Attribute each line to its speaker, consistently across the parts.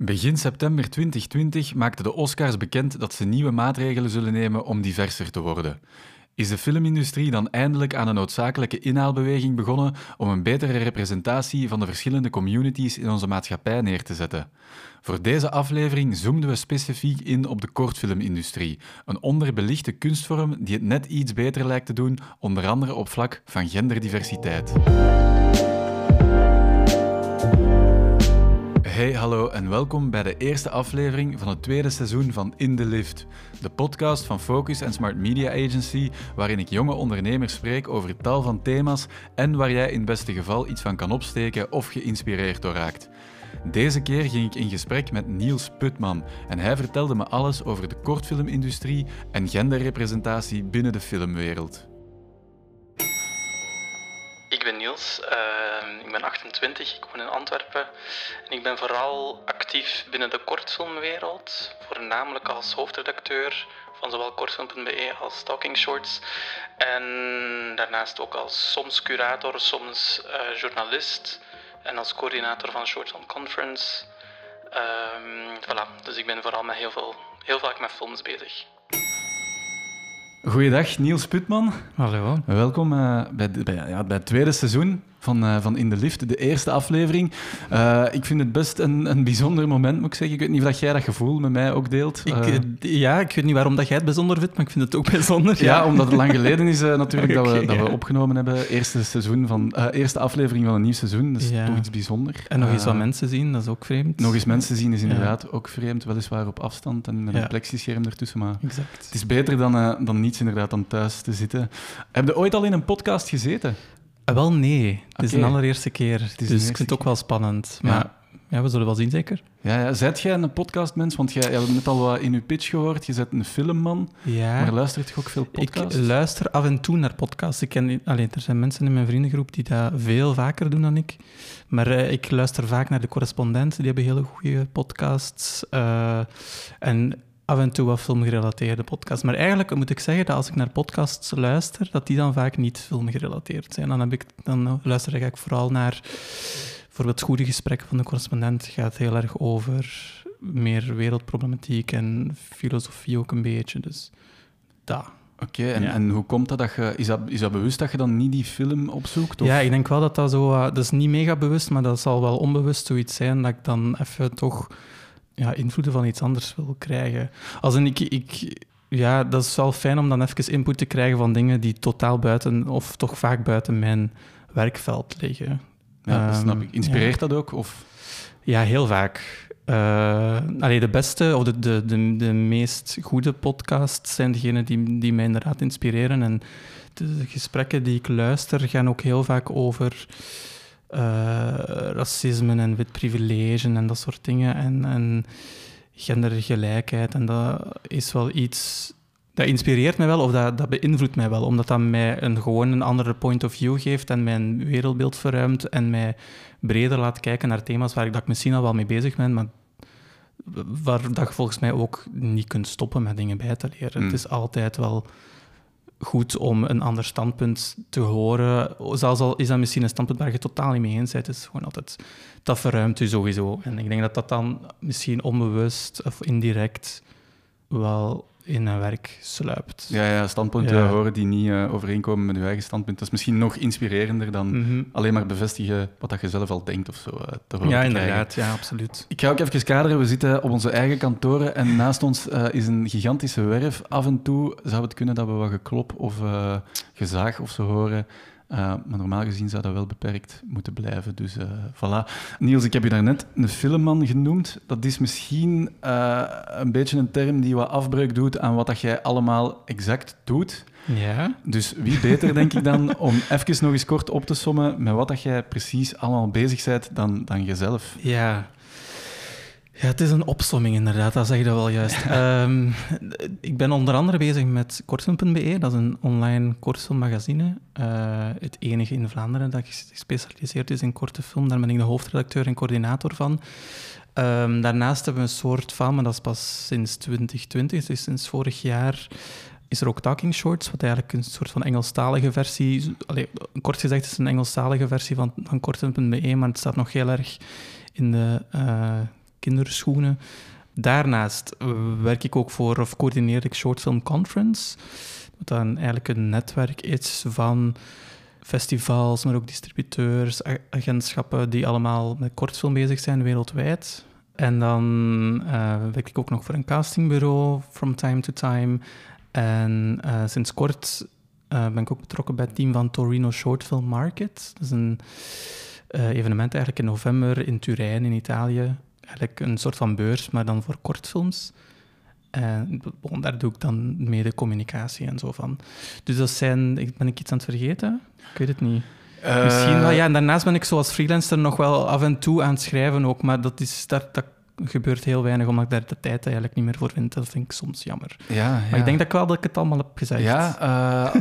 Speaker 1: Begin september 2020 maakten de Oscars bekend dat ze nieuwe maatregelen zullen nemen om diverser te worden. Is de filmindustrie dan eindelijk aan een noodzakelijke inhaalbeweging begonnen om een betere representatie van de verschillende communities in onze maatschappij neer te zetten? Voor deze aflevering zoomden we specifiek in op de kortfilmindustrie, een onderbelichte kunstvorm die het net iets beter lijkt te doen, onder andere op vlak van genderdiversiteit. Hey, hallo en welkom bij de eerste aflevering van het tweede seizoen van In the Lift, de podcast van Focus en Smart Media Agency, waarin ik jonge ondernemers spreek over tal van thema's en waar jij in het beste geval iets van kan opsteken of geïnspireerd door raakt. Deze keer ging ik in gesprek met Niels Putman en hij vertelde me alles over de kortfilmindustrie en genderrepresentatie binnen de filmwereld.
Speaker 2: Ik ben Niels, uh, ik ben 28, ik woon in Antwerpen en ik ben vooral actief binnen de kortfilmwereld, voornamelijk als hoofdredacteur van zowel kortfilm.be als Talking Shorts en daarnaast ook als soms curator, soms uh, journalist en als coördinator van Shorts on Conference. Uh, voilà, dus ik ben vooral met heel, veel, heel vaak met films bezig.
Speaker 1: Goeiedag, Niels Putman.
Speaker 3: Hallo.
Speaker 1: Welkom uh, bij, bij, ja, bij het tweede seizoen van, uh, van In de Lift, de eerste aflevering. Uh, ik vind het best een, een bijzonder moment, moet ik zeggen. Ik weet niet of dat jij dat gevoel met mij ook deelt.
Speaker 3: Ik, uh, ja, ik weet niet waarom dat jij het bijzonder vindt, maar ik vind het ook bijzonder.
Speaker 1: Ja, ja omdat het lang geleden is natuurlijk okay, dat, we, dat we opgenomen hebben. Eerste, seizoen van, eerste aflevering van een nieuw seizoen, dat is ja. toch iets bijzonders.
Speaker 3: En nog eens wat mensen zien, dat is ook vreemd.
Speaker 1: Nog eens mensen zien is inderdaad ook vreemd, weliswaar op afstand en met een plexischerm ertussen. Maar
Speaker 3: exact.
Speaker 1: het is beter dan, dan niets inderdaad, dan thuis te zitten. Heb je ooit al in een podcast gezeten?
Speaker 3: Uh, wel, nee. Het is een allereerste keer. Dus ik vind het ook wel spannend. Maar ja. ja. we zullen wel zien, zeker.
Speaker 1: Ja, ja. Zijt jij een podcastmens? Want jij hebt net al wat in je pitch gehoord. Je bent een filmman.
Speaker 3: Ja.
Speaker 1: Maar luistert je ook veel podcasts?
Speaker 3: Ik luister af en toe naar podcasts. Ik ken, alleen, er zijn mensen in mijn vriendengroep die dat veel vaker doen dan ik. Maar uh, ik luister vaak naar de correspondent. Die hebben hele goede podcasts. Uh, en af en toe wat filmgerelateerde podcasts. Maar eigenlijk moet ik zeggen dat als ik naar podcasts luister, dat die dan vaak niet filmgerelateerd zijn. Dan, heb ik, dan luister ik eigenlijk vooral naar bijvoorbeeld goede gesprekken van de correspondent. Het gaat heel erg over meer wereldproblematiek en filosofie ook een beetje. Dus dat.
Speaker 1: Oké, okay, en, ja. en, hoe komt dat? dat je, is, dat? Is dat bewust dat je dan niet die film opzoekt? Of?
Speaker 3: Ja, ik denk wel dat dat zo... Uh, dat is niet mega bewust, maar dat zal wel onbewust zoiets zijn dat ik dan even toch ja, invloeden van iets anders wil krijgen. Als een, ik, ik, ja, dat is wel fijn om dan even input te krijgen van dingen die totaal buiten, of toch vaak buiten mijn werkveld liggen.
Speaker 1: Ja, dat snap ik. Inspireert ja. dat ook? Of?
Speaker 3: Ja, heel vaak. Uh, allee, de beste of de, de, de, de meest goede podcasts zijn degenen die, die mij inderdaad inspireren. En de gesprekken die ik luister gaan ook heel vaak over racisme en wit privilege en dat soort dingen. En, en gendergelijkheid. En dat is wel iets. Dat inspireert mij wel, of dat, dat beïnvloedt mij wel, omdat dat mij een, gewoon een andere point of view geeft en mijn wereldbeeld verruimt en mij breder laat kijken naar thema's waar ik, dat ik misschien al wel mee bezig ben, maar waar dat je volgens mij ook niet kunt stoppen met dingen bij te leren. Mm. Het is altijd wel goed om een ander standpunt te horen. Zelfs al is dat misschien een standpunt waar je totaal niet mee eens bent, is gewoon altijd, dat verruimt u sowieso. En ik denk dat dat dan misschien onbewust of indirect wel in een werk sluipt.
Speaker 1: Ja, ja standpunten ja. horen die niet uh, overeenkomen met je eigen standpunt. Dat is misschien nog inspirerender dan mm -hmm. alleen maar bevestigen wat dat je zelf al denkt of zo. Uh, te horen
Speaker 3: ja,
Speaker 1: te
Speaker 3: inderdaad. Ja, absoluut.
Speaker 1: Ik ga ook even kaderen. We zitten op onze eigen kantoren en naast ons uh, is een gigantische werf. Af en toe zou het kunnen dat we wat geklop of gezaag of zo horen. Uh, maar normaal gezien zou dat wel beperkt moeten blijven. Dus uh, voilà. Niels, ik heb je daarnet een filmman genoemd. Dat is misschien uh, een beetje een term die wat afbreuk doet aan wat dat jij allemaal exact doet.
Speaker 3: Ja.
Speaker 1: Dus wie beter, denk ik dan, om even nog eens kort op te sommen met wat dat jij precies allemaal bezig bent dan, dan jezelf.
Speaker 3: Ja. Ja, het is een opsomming inderdaad, dat zeg je dat wel juist. um, ik ben onder andere bezig met kortfilm.be, dat is een online kortfilmmagazine. Uh, het enige in Vlaanderen dat gespecialiseerd is in korte film. Daar ben ik de hoofdredacteur en coördinator van. Um, daarnaast hebben we een soort van, maar dat is pas sinds 2020, dus sinds vorig jaar is er ook Talking Shorts, wat eigenlijk een soort van Engelstalige versie... Kort gezegd is het een Engelstalige versie van, van kortfilm.be, maar het staat nog heel erg in de... Uh, kinderschoenen. Daarnaast werk ik ook voor, of coördineer ik Short Film Conference. Wat dan eigenlijk een netwerk is van festivals, maar ook distributeurs, agentschappen die allemaal met kortfilm bezig zijn wereldwijd. En dan uh, werk ik ook nog voor een castingbureau from time to time. En uh, sinds kort uh, ben ik ook betrokken bij het team van Torino Short Film Market. Dat is een evenement eigenlijk in november in Turijn in Italië. Eigenlijk een soort van beurs, maar dan voor kortfilms. En daar doe ik dan mede communicatie en zo van. Dus dat zijn... Ben ik iets aan het vergeten? Ik weet het niet. Uh, Misschien wel, ja. En daarnaast ben ik zoals freelancer nog wel af en toe aan het schrijven ook, maar dat, is, dat, dat gebeurt heel weinig, omdat ik daar de tijd eigenlijk niet meer voor vind. Dat vind ik soms jammer.
Speaker 1: Ja, ja.
Speaker 3: Maar ik denk dat ik wel dat ik het allemaal heb gezegd.
Speaker 1: Ja,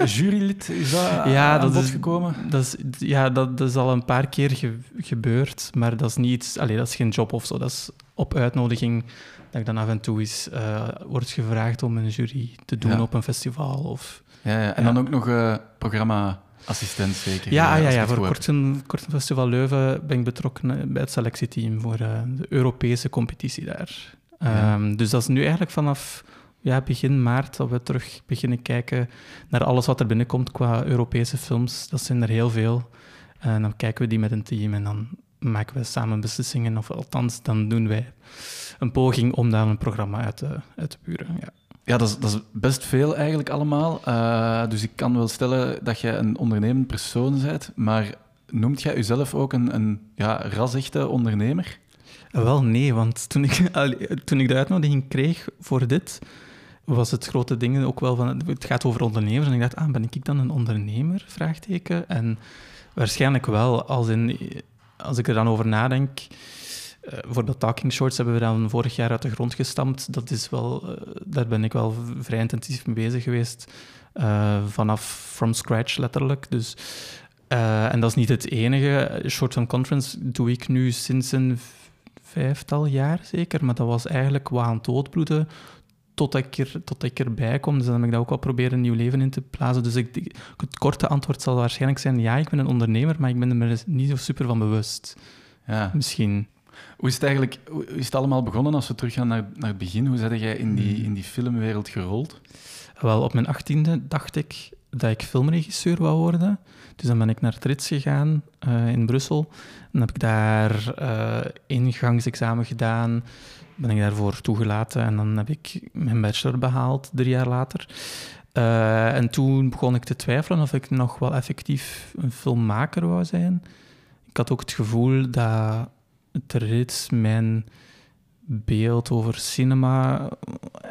Speaker 1: uh, jurylid, is dat ja, dat is, gekomen?
Speaker 3: Dat is, ja, dat, dat, is al een paar keer gebeurd, maar dat is niet... Allee, dat is geen job of zo. Dat is op uitnodiging dat ik dan af en toe eens uh, wordt gevraagd om een jury te doen op een festival. Of,
Speaker 1: ja, ja. En dan ook nog uh, programma assistent zeker?
Speaker 3: Ja, ja, ja, voor Korten, Korten Festival Leuven ben ik betrokken bij het selectieteam voor uh, de Europese competitie daar. Um, dus dat is nu eigenlijk vanaf ja, begin maart dat we terug beginnen kijken naar alles wat er binnenkomt qua Europese films. Dat zijn er heel veel. En dan kijken we die met een team en dan maken we samen beslissingen. Of althans, dan doen wij een poging om daar een programma uit te, uit te buren. Ja.
Speaker 1: Ja, dat is, dat best veel eigenlijk allemaal. Uh, dus ik kan wel stellen dat jij een ondernemend persoon bent, maar noemt jij jezelf ook een, een ja, ondernemer?
Speaker 3: Wel, nee, want toen ik, toen ik de uitnodiging kreeg voor dit, was het grote ding ook wel van... Het gaat over ondernemers. En ik dacht, ah, ben ik dan een ondernemer? Vraagteken. En waarschijnlijk wel, als, in, als ik er dan over nadenk... Bijvoorbeeld Talking Shorts hebben we dan vorig jaar uit de grond gestampt. Dat is wel, uh, daar ben ik wel vrij intensief mee bezig geweest. Uh, vanaf from scratch letterlijk. Dus, en dat is niet het enige. Short Film Conference doe ik nu sinds een vijftal jaar zeker. Maar dat was eigenlijk wat aan het doodbloeden tot ik, er, tot ik erbij kom. Dus dan heb ik dat ook wel proberen een nieuw leven in te plaatsen. Dus ik, het korte antwoord zal waarschijnlijk zijn: ja, ik ben een ondernemer, maar ik ben er me niet zo super van bewust. Ja. Misschien.
Speaker 1: Hoe is het eigenlijk hoe is het allemaal begonnen als we teruggaan naar, naar het begin? Hoe ben jij in die, hmm. in die filmwereld gerold?
Speaker 3: Wel, op mijn achttiende dacht ik dat ik filmregisseur wou worden. Dus dan ben ik naar Trits gegaan uh, in Brussel. Dan heb ik daar uh, ingangsexamen gedaan. Ben ik daarvoor toegelaten en dan heb ik mijn bachelor behaald, drie jaar later. Uh, en toen begon ik te twijfelen of ik nog wel effectief een filmmaker wou zijn. Ik had ook het gevoel dat het reeds mijn beeld over cinema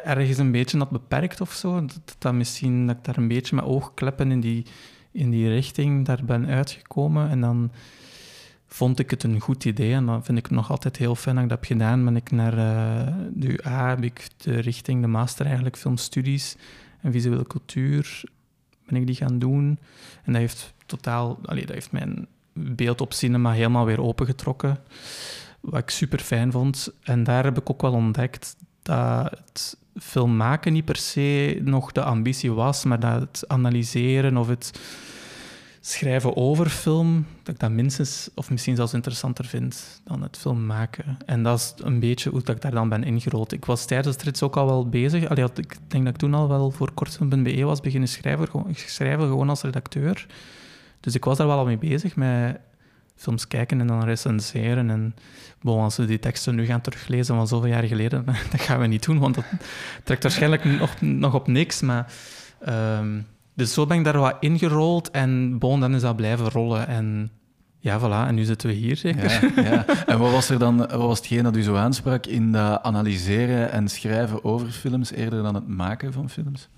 Speaker 3: ergens een beetje had beperkt of zo. Dat, dat misschien dat ik daar een beetje met oogkleppen in die, in die richting daar ben uitgekomen. En dan vond ik het een goed idee. En dan vind ik het nog altijd heel fijn dat ik dat heb gedaan. Ben ik naar uh, de UA, heb ik de richting, de master eigenlijk, filmstudies en visuele cultuur, ben ik die gaan doen. En dat heeft totaal, allee, dat heeft mijn beeld op cinema helemaal weer opengetrokken. Wat ik super fijn vond. En daar heb ik ook wel ontdekt dat het film maken niet per se nog de ambitie was, maar dat het analyseren of het schrijven over film, dat ik dat minstens of misschien zelfs interessanter vind dan het film maken. En dat is een beetje hoe ik daar dan ben ingerold. Ik was tijdens het rits ook al wel bezig. Allee, ik denk dat ik toen al wel voor kortfilm.be was beginnen schrijven, schrijven, gewoon als redacteur. Dus ik was daar wel al mee bezig met films kijken en dan recenseren. En bon, als we die teksten nu gaan teruglezen van zoveel jaar geleden, dat gaan we niet doen, want dat trekt waarschijnlijk nog, nog op niks. Maar, um, dus zo ben ik daar wat ingerold en bon, dan is dat blijven rollen. En ja, voilà, en nu zitten we hier zeker.
Speaker 1: Ja, ja. En wat was er dan, wat was hetgeen dat u zo aansprak in dat analyseren en schrijven over films eerder dan het maken van films?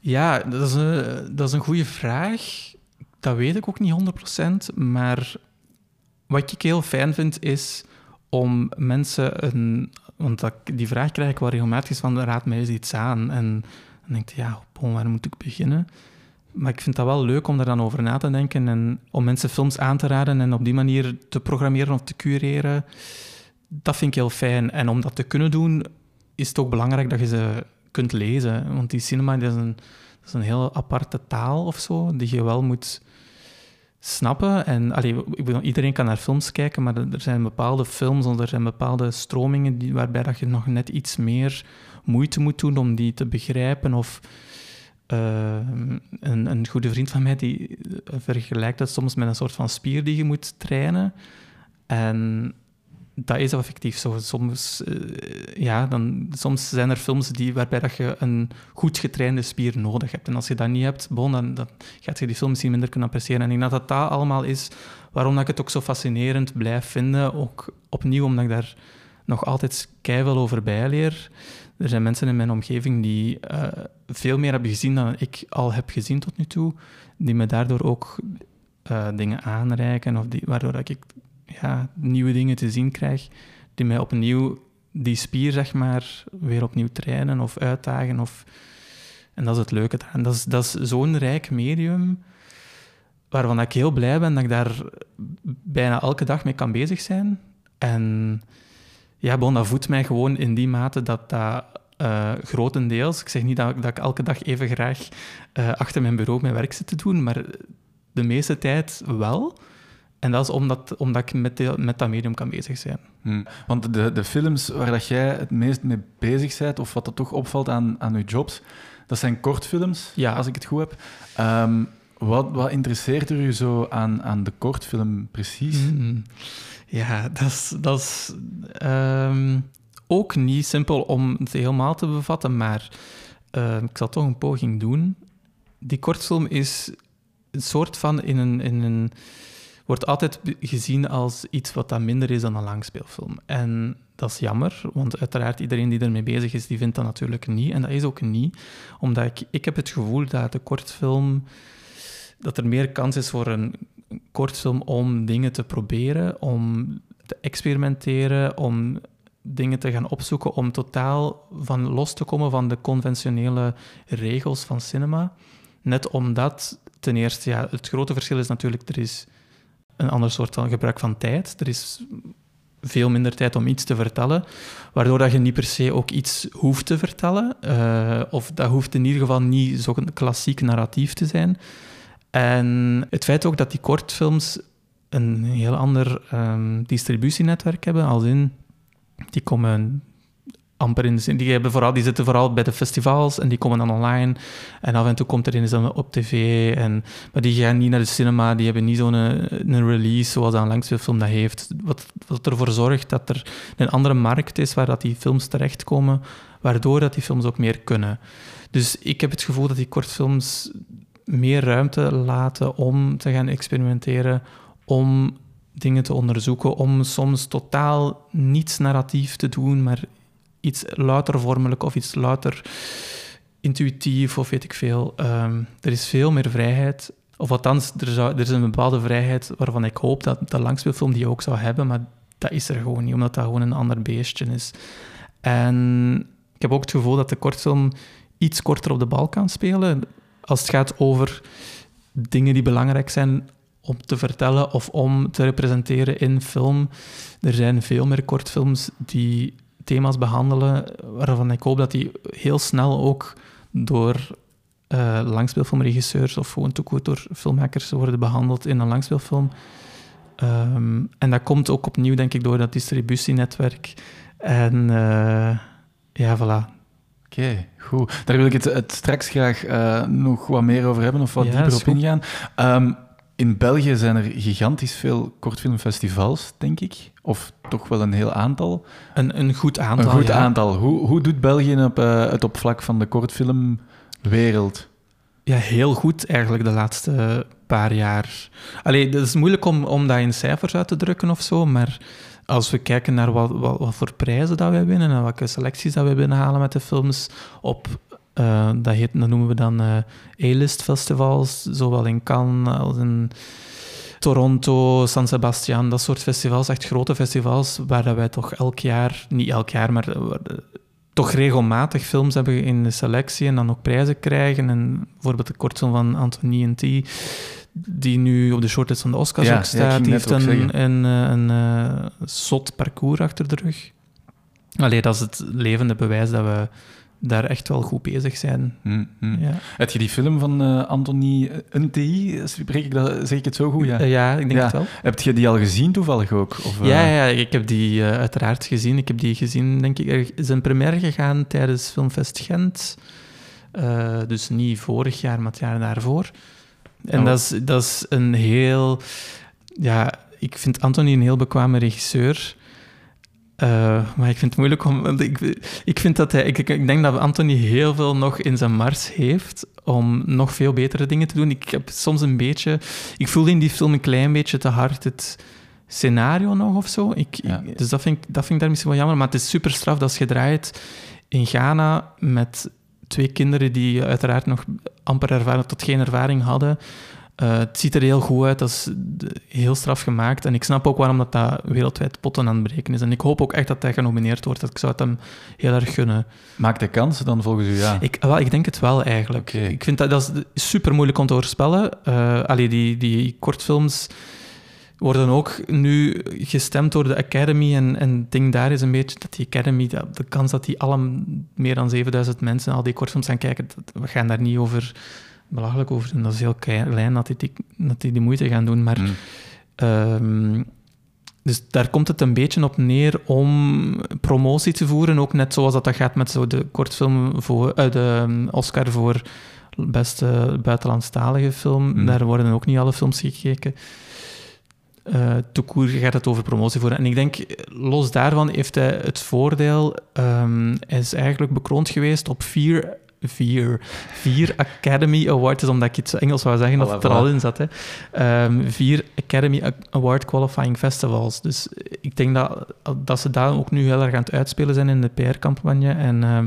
Speaker 3: Ja, dat is een, dat is een goede vraag. Dat weet ik ook niet 100%. Maar wat ik heel fijn vind is om mensen een. Want die vraag krijg ik wel regelmatig van: raad mij eens iets aan. En dan denk ik, ja, waar moet ik beginnen? Maar ik vind dat wel leuk om daar dan over na te denken en om mensen films aan te raden en op die manier te programmeren of te cureren. Dat vind ik heel fijn. En om dat te kunnen doen, is het ook belangrijk dat je ze kunt lezen. Want die cinema is, een, is een heel aparte taal of zo, die je wel moet snappen. En allee, ik bedoel, iedereen kan naar films kijken, maar er zijn bepaalde films of er zijn bepaalde stromingen die, waarbij dat je nog net iets meer moeite moet doen om die te begrijpen. Of uh, een, een goede vriend van mij die vergelijkt dat soms met een soort van spier die je moet trainen. En dat is effectief zo. Soms, uh, ja, dan, soms zijn er films die, waarbij dat je een goed getrainde spier nodig hebt. En als je dat niet hebt, bon, dan, dan gaat je die film misschien minder kunnen appreciëren. En ik denk dat dat, dat allemaal is waarom ik het ook zo fascinerend blijf vinden. Ook opnieuw omdat ik daar nog altijd keihard over bijleer. Er zijn mensen in mijn omgeving die uh, veel meer hebben gezien dan ik al heb gezien tot nu toe. Die me daardoor ook uh, dingen aanreiken, of die, waardoor ik ja, nieuwe dingen te zien krijg, die mij opnieuw die spier, zeg maar, weer opnieuw trainen of uitdagen. Of... En dat is het leuke En Dat is, dat is zo'n rijk medium, waarvan ik heel blij ben dat ik daar bijna elke dag mee kan bezig zijn. En ja, bon, dat voedt mij gewoon in die mate dat dat uh, grotendeels, ik zeg niet dat, dat, ik elke dag even graag uh, achter mijn bureau mijn werk zit te doen, maar de meeste tijd wel. En dat is omdat, omdat ik met, met dat medium kan bezig zijn.
Speaker 1: Hmm. Want de, de films waar dat jij het meest mee bezig bent, of wat er toch opvalt aan, aan je jobs, dat zijn kortfilms, ja. als ik het goed heb. Um, wat, wat interesseert er u zo aan, aan de kortfilm precies?
Speaker 3: Hmm. Ja, dat is, dat is um, ook niet simpel om het helemaal te bevatten, maar uh, ik zal toch een poging doen. Die kortfilm is een soort van in een, in een wordt altijd gezien als iets wat dan minder is dan een langspeelfilm. En dat is jammer, want uiteraard iedereen die ermee bezig is, die vindt dat natuurlijk niet. En dat is ook niet, omdat ik, ik heb het gevoel dat de kortfilm, dat er meer kans is voor een kortfilm om dingen te proberen, om te experimenteren, om dingen te gaan opzoeken, om totaal van los te komen van de conventionele regels van cinema. Net omdat, ten eerste, ja, het grote verschil is natuurlijk, er is een ander soort van gebruik van tijd. Er is veel minder tijd om iets te vertellen, waardoor dat je niet per se ook iets hoeft te vertellen. Uh, of dat hoeft in ieder geval niet zo'n klassiek narratief te zijn. En het feit ook dat die kortfilms een heel ander um, distributienetwerk hebben, als in die komen amper in zin. Die, hebben vooral, die zitten vooral bij de festivals en die komen dan online. En af en toe komt er eens op tv. En, maar die gaan niet naar de cinema, die hebben niet zo'n een, eh, een release zoals een film dat heeft. Wat, wat ervoor zorgt dat er een andere markt is waar dat die films terechtkomen, waardoor dat die films ook meer kunnen. Dus ik heb het gevoel dat die kortfilms meer ruimte laten om te gaan experimenteren, om dingen te onderzoeken, om soms totaal niets narratief te doen, maar iets louter vormelijk of iets louter intuïtief of weet ik veel. Ehm, er is veel meer vrijheid. Of althans, er, zou, er is een bepaalde vrijheid waarvan ik hoop dat de langspeelfilm die ook zou hebben, maar dat is er gewoon niet, omdat dat gewoon een ander beestje is. En ik heb ook het gevoel dat de kortfilm iets korter op de bal kan spelen als het gaat over dingen die belangrijk zijn om te vertellen of om te representeren in film. Er zijn veel meer kortfilms die thema's behandelen waarvan ik hoop dat die heel snel ook door uh, langspeelfilmregisseurs of gewoon door filmmakers worden behandeld in een langspeelfilm. Um, en dat komt ook opnieuw, denk ik, door dat distributienetwerk. En uh, ja, voilà.
Speaker 1: Oké, goed. Daar wil ik het, het straks graag uh, nog wat meer over hebben of wat ja, dieper op ingaan. Um, in België zijn er gigantisch veel kortfilmfestivals, denk ik. Of toch wel een heel aantal.
Speaker 3: Een, een goed aantal,
Speaker 1: Een goed aantal. Hoe, hoe doet België op, uh, het opvlak van de kortfilmwereld?
Speaker 3: Ja, heel goed eigenlijk de laatste paar jaar. Allee, het is moeilijk om, om dat in cijfers uit te drukken of zo, maar als we kijken naar wat, wat, wat voor prijzen dat wij winnen en welke selecties dat we binnenhalen met de films op uh, dat, heet, dat noemen we dan uh, A-list festivals, zowel in Cannes als in Toronto, San Sebastian, dat soort festivals, echt grote festivals, waar wij toch elk jaar, niet elk jaar, maar uh, toch regelmatig films hebben in de selectie en dan ook prijzen krijgen. En bijvoorbeeld de kortfilm van Anthony N.T., die nu op de shortlist van de Oscars ook staat, die heeft een, een, een, een, zot parcours achter de rug. Allee, dat is het levende bewijs dat we daar echt wel goed bezig zijn.
Speaker 1: Hm, hm.
Speaker 3: Ja,
Speaker 1: Heb je die film van eh Anthony NTI? Spreek ik dat, zeg ik het zo goed? Ja.
Speaker 3: Eh, ja ik denk
Speaker 1: Ja.
Speaker 3: het wel.
Speaker 1: Heb je die al gezien toevallig ook? Of, eh,
Speaker 3: Ja, ja, ik heb die eh, uiteraard gezien. Ik heb die gezien, denk ik, er is een première gegaan tijdens Filmfest Gent. Eh, dus niet vorig jaar, maar het jaar daarvoor. En
Speaker 1: Oh.
Speaker 3: dat, is, dat is een heel... Ja, ik vind Anthony een heel bekwame regisseur. Eh, maar ik vind het moeilijk om... Ik, ik, vind dat hij, ik, denk dat Anthony heel veel nog in zijn mars heeft om nog veel betere dingen te doen. Ik heb soms een beetje... Ik voelde in die film een klein beetje te hard het scenario nog of zo. Ik,
Speaker 1: Ja.
Speaker 3: ik- dus dat vind, ik, dat vind ik daar misschien wel jammer. Maar het is super straf dat is gedraaid in Ghana met twee kinderen die uiteraard nog amper ervaring tot geen ervaring hadden. Eh, het ziet er heel goed uit, dat is heel straf gemaakt. En ik snap ook waarom dat, dat wereldwijd potten aan het breken is. En ik hoop ook echt dat hij genomineerd wordt. Dat ik zou het hem heel erg gunnen.
Speaker 1: Maakt de kans dan volgens u ja?
Speaker 3: Ik, wel, ik denk het wel eigenlijk. Ik vind dat, dat is super moeilijk om te voorspellen. Eh allee, die, die kortfilms worden ook nu gestemd door de Academy. En, en het ding daar is een beetje dat die Academy, dat- de kans dat die alle meer dan 7000 mensen al die kortfilms gaan kijken, dat- we gaan daar niet over belachelijk over doen. Dat is heel klein dat die, die, dat die die moeite gaan doen. Maar
Speaker 1: Hm.
Speaker 3: Ehm, dus daar komt het een beetje op neer om promotie te voeren. Ook net zoals dat, dat gaat met zo de kortfilm voor eh, de um, Oscar voor beste buitenlandstalige film.
Speaker 1: Mhm.
Speaker 3: Daar worden ook niet alle films gekeken. Eh Toekoer gaat het over promotie voeren. En ik denk, los daarvan heeft hij het voordeel... ehm, hij is eigenlijk bekroond geweest op vier... Vier, vier Academy Awards, omdat ik iets Engels wou zeggen, dat
Speaker 1: Voilà,
Speaker 3: het er al in zat. Hè. Ehm, vier Academy Award Qualifying Festivals. Dus ik denk dat, dat ze daar ook nu heel erg aan het uitspelen zijn in de PR-campagne. En, ehm,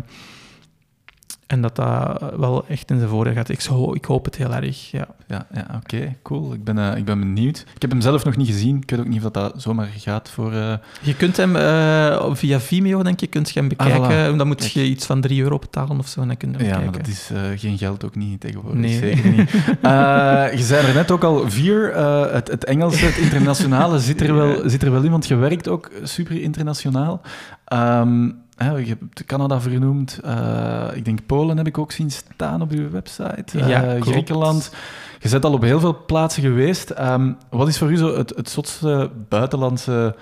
Speaker 3: en dat dat wel echt in zijn voordeel gaat. Ik, zo, ik hoop het heel erg, ja.
Speaker 1: Ja, ja oké, cool. Ik ben, eh, ik ben benieuwd. Ik heb hem zelf nog niet gezien. Ik weet ook niet of dat, dat zomaar gaat voor... eh,
Speaker 3: Je kunt hem eh, via Vimeo, denk je, kunt je hem bekijken.
Speaker 1: Ah,
Speaker 3: Dan moet
Speaker 1: Kijk.
Speaker 3: je iets van 3 euro betalen of zo, en dan kun je hem
Speaker 1: Ja, maar
Speaker 3: kijken.
Speaker 1: dat is geen geld ook niet tegenwoordig.
Speaker 3: Nee.
Speaker 1: Zeker niet. Je zei er net ook al vier. het, het Engelse, het internationale zit er, wel, zit er wel in, want je werkt ook super internationaal. Ehm, hè, je hebt Canada vernoemd. eh, ik denk Polen heb ik ook zien staan op uw website. Eh,
Speaker 3: Ja.
Speaker 1: Griekenland. Je bent al op heel veel plaatsen geweest. Ehm, wat is voor u zo het, het zotste buitenlandse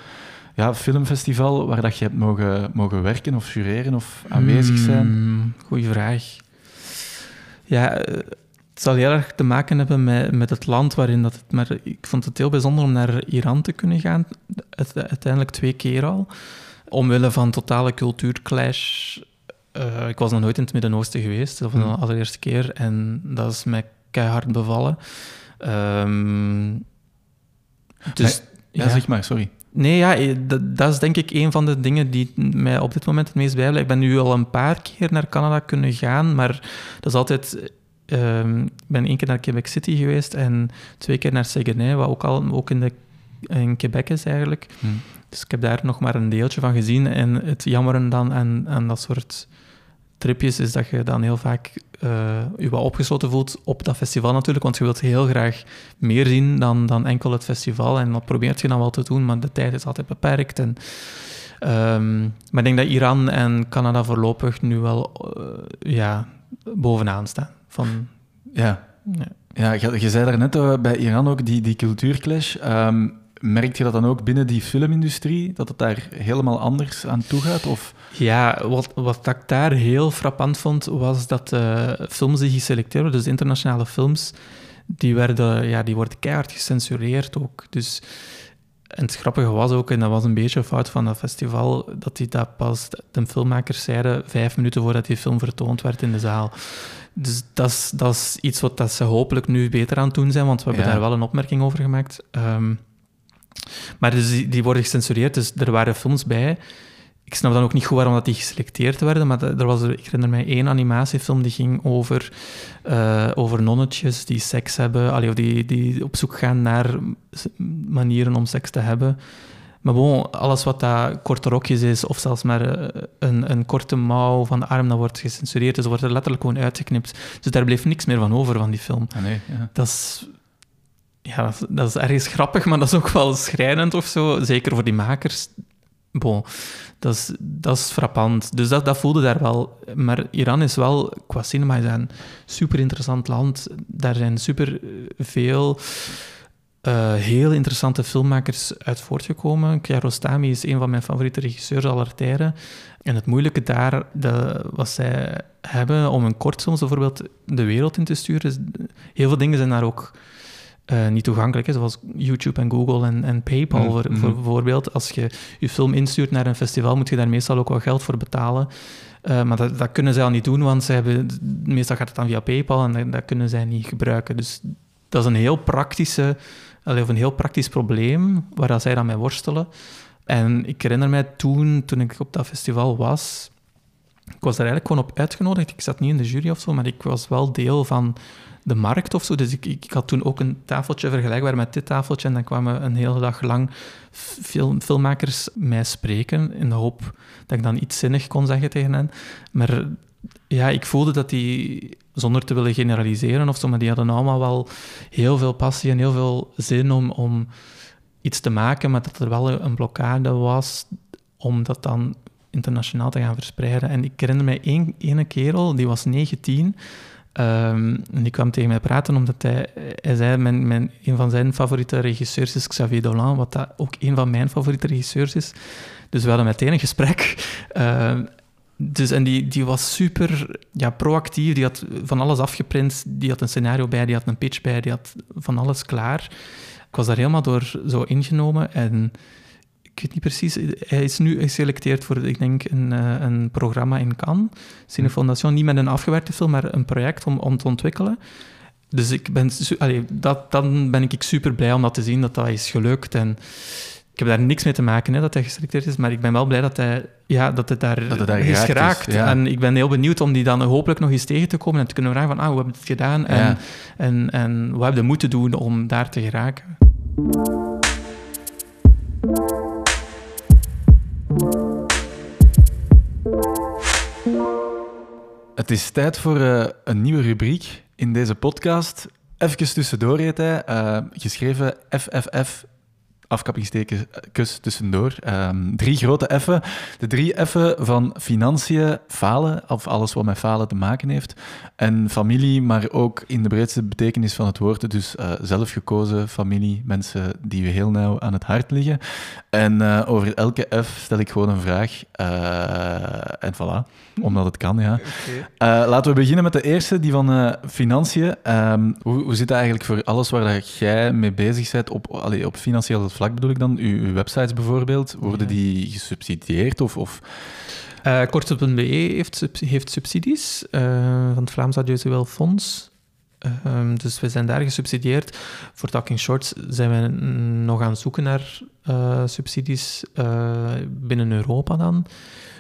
Speaker 1: ja, filmfestival waar dat je hebt mogen, mogen werken of jureren of aanwezig zijn?
Speaker 3: Hmm, goeie vraag. Ja, eh, het zal heel erg te maken hebben met, met het land waarin dat het... Maar ik vond het heel bijzonder om naar Iran te kunnen gaan. Uite- Uiteindelijk twee keer al. Omwille van totale cultuurclash. Eh, ik was nog nooit in het Midden-Oosten geweest. Dat was
Speaker 1: Hmm.
Speaker 3: de allereerste keer. En dat is mij keihard bevallen. Ehm, dus...
Speaker 1: Ja, zeg maar, sorry.
Speaker 3: Nee, ja, eh, dat, dat is denk ik een van de dingen die mij op dit moment het meest bijblijft. Ik ben nu al een paar keer naar Canada kunnen gaan, maar dat is altijd... ehm, ik ben één keer naar Quebec City geweest en twee keer naar Saguenay, wat ook, al, ook in, de, in Quebec is eigenlijk.
Speaker 1: Hm.
Speaker 3: Dus ik heb daar nog maar een deeltje van gezien. En het jammeren dan aan, aan dat soort tripjes is dat je dan heel vaak eh, je wat opgesloten voelt op dat festival natuurlijk, want je wilt heel graag meer zien dan, dan enkel het festival. En dat probeert je dan wel te doen, maar de tijd is altijd beperkt. En, ehm, maar ik denk dat Iran en Canada voorlopig nu wel eh, ja, bovenaan staan. Van,
Speaker 1: Ja,
Speaker 3: ja.
Speaker 1: ja je, je zei daarnet uh, bij Iran ook die, die cultuurclash. Um, merk je dat dan ook binnen die filmindustrie, dat het daar helemaal anders aan toe gaat? Of...
Speaker 3: Ja, wat, wat ik daar heel frappant vond, was dat de films die geselecteerd werden, dus internationale films, die, werden, ja, die worden keihard gecensureerd ook. Dus, en het grappige was ook, en dat was een beetje een fout van dat festival, dat die dat pas, de filmmakers zeiden, vijf minuten voordat die film vertoond werd in de zaal. Dus dat is, dat is iets wat dat ze hopelijk nu beter aan het doen zijn, want we hebben
Speaker 1: Ja.
Speaker 3: daar wel een opmerking over gemaakt. Um, maar dus die, die, worden gecensureerd, dus er waren films bij. Ik snap dan ook niet goed waarom dat die geselecteerd werden, maar er was, ik herinner mij één animatiefilm die ging over, uh, over nonnetjes die seks hebben, allee, of die, die op zoek gaan naar manieren om seks te hebben. Maar bon, alles wat dat korte rokjes is, of zelfs maar een, een korte mouw van de arm, dat wordt gecensureerd. Dus dat wordt er letterlijk gewoon uitgeknipt. Dus daar bleef niks meer van over van die film.
Speaker 1: Ah, nee, ja.
Speaker 3: Dat is ja, dat is, is ergens grappig, maar dat is ook wel schrijnend of zo. Zeker voor die makers. bon, dat is, dat is frappant. Dus dat, dat voelde daar wel. Maar Iran is wel, qua cinema, is een super interessant land. Daar zijn super veel uh, heel interessante filmmakers uit voortgekomen. Kiarostami is een van mijn favoriete regisseurs aller tijden. En het moeilijke daar, de, wat zij hebben om een kortfilm bijvoorbeeld de wereld in te sturen, heel veel dingen zijn daar ook uh, niet toegankelijk, hè, zoals YouTube en Google en, en PayPal mm, voor, voor, bijvoorbeeld. Als je je film instuurt naar een festival, moet je daar meestal ook wel geld voor betalen. Uh, maar dat, dat, kunnen zij al niet doen, want ze hebben, meestal gaat het dan via PayPal en dat, dat kunnen zij niet gebruiken. Dus dat is een heel praktische of een heel praktisch probleem waar zij dan mee worstelen. En ik herinner mij toen, toen ik op dat festival was, ik was daar eigenlijk gewoon op uitgenodigd. Ik zat niet in de jury of zo, maar ik was wel deel van de markt of zo. Dus ik, ik, had toen ook een tafeltje vergelijkbaar met dit tafeltje. En dan kwamen een hele dag lang film, filmmakers mij spreken. In de hoop dat ik dan iets zinnig kon zeggen tegen hen. Maar ja, ik voelde dat die, zonder te willen generaliseren of zo, maar die hadden allemaal wel heel veel passie en heel veel zin om, om iets te maken, maar dat er wel een blokkade was om dat dan internationaal te gaan verspreiden. En ik herinner mij één ene kerel, die was 19, Um, en die kwam tegen mij praten omdat hij, hij zei, mijn, een van zijn favoriete regisseurs is Xavier Dolan, wat ook een van mijn favoriete regisseurs is. Dus we hadden meteen een gesprek. Uh, dus, en die, die was super ja, proactief, die had van alles afgeprint, die had een scenario bij, die had een pitch bij, die had van alles klaar. Ik was daar helemaal door zo ingenomen en ik weet niet precies, hij is nu geselecteerd voor, ik denk, een, eh, een programma in Cannes, Cinefondation, niet met een afgewerkte film, maar een project om, om te ontwikkelen. Dus ik ben, allee, dat, dan ben ik super blij om dat te zien, dat dat is gelukt. En ik heb daar niks mee te maken hè, dat hij geselecteerd is, maar ik ben wel blij dat hij, ja, dat het daar, dat het daar is geraakt. En ik ben heel benieuwd om die dan hopelijk nog eens tegen te komen en te kunnen vragen van, ah, hoe hebben we het gedaan en, en, en wat hebben we moeten doen om daar te geraken.
Speaker 1: Het is tijd voor uh, een nieuwe rubriek in deze podcast. Even tussendoor heet hij, uh, geschreven FFF afkappingstekens tussendoor. Um, drie grote F'en. De drie F'en van financiën, falen, of alles wat met falen te maken heeft. En familie, maar ook in de breedste betekenis van het woord. Dus uh, zelfgekozen familie, mensen die we heel nauw aan het hart liggen. En uh, over elke F stel ik gewoon een vraag. Uh, en voilà, omdat het kan, ja. Okay. laten we beginnen met de eerste, die van financiën. Um, hoe, hoe zit het eigenlijk voor alles waar dat jij mee bezig bent op, allee, op financieel vlak bedoel ik dan? Uw, uw websites bijvoorbeeld, worden die gesubsidieerd? Of, of...
Speaker 3: Uh, Korte.be heeft, heeft subsidies uh, van het Vlaams Audiovisueel Fonds. Uh, dus we zijn daar gesubsidieerd. Voor Talking Shorts zijn we nog aan het zoeken naar uh, subsidies binnen Europa dan.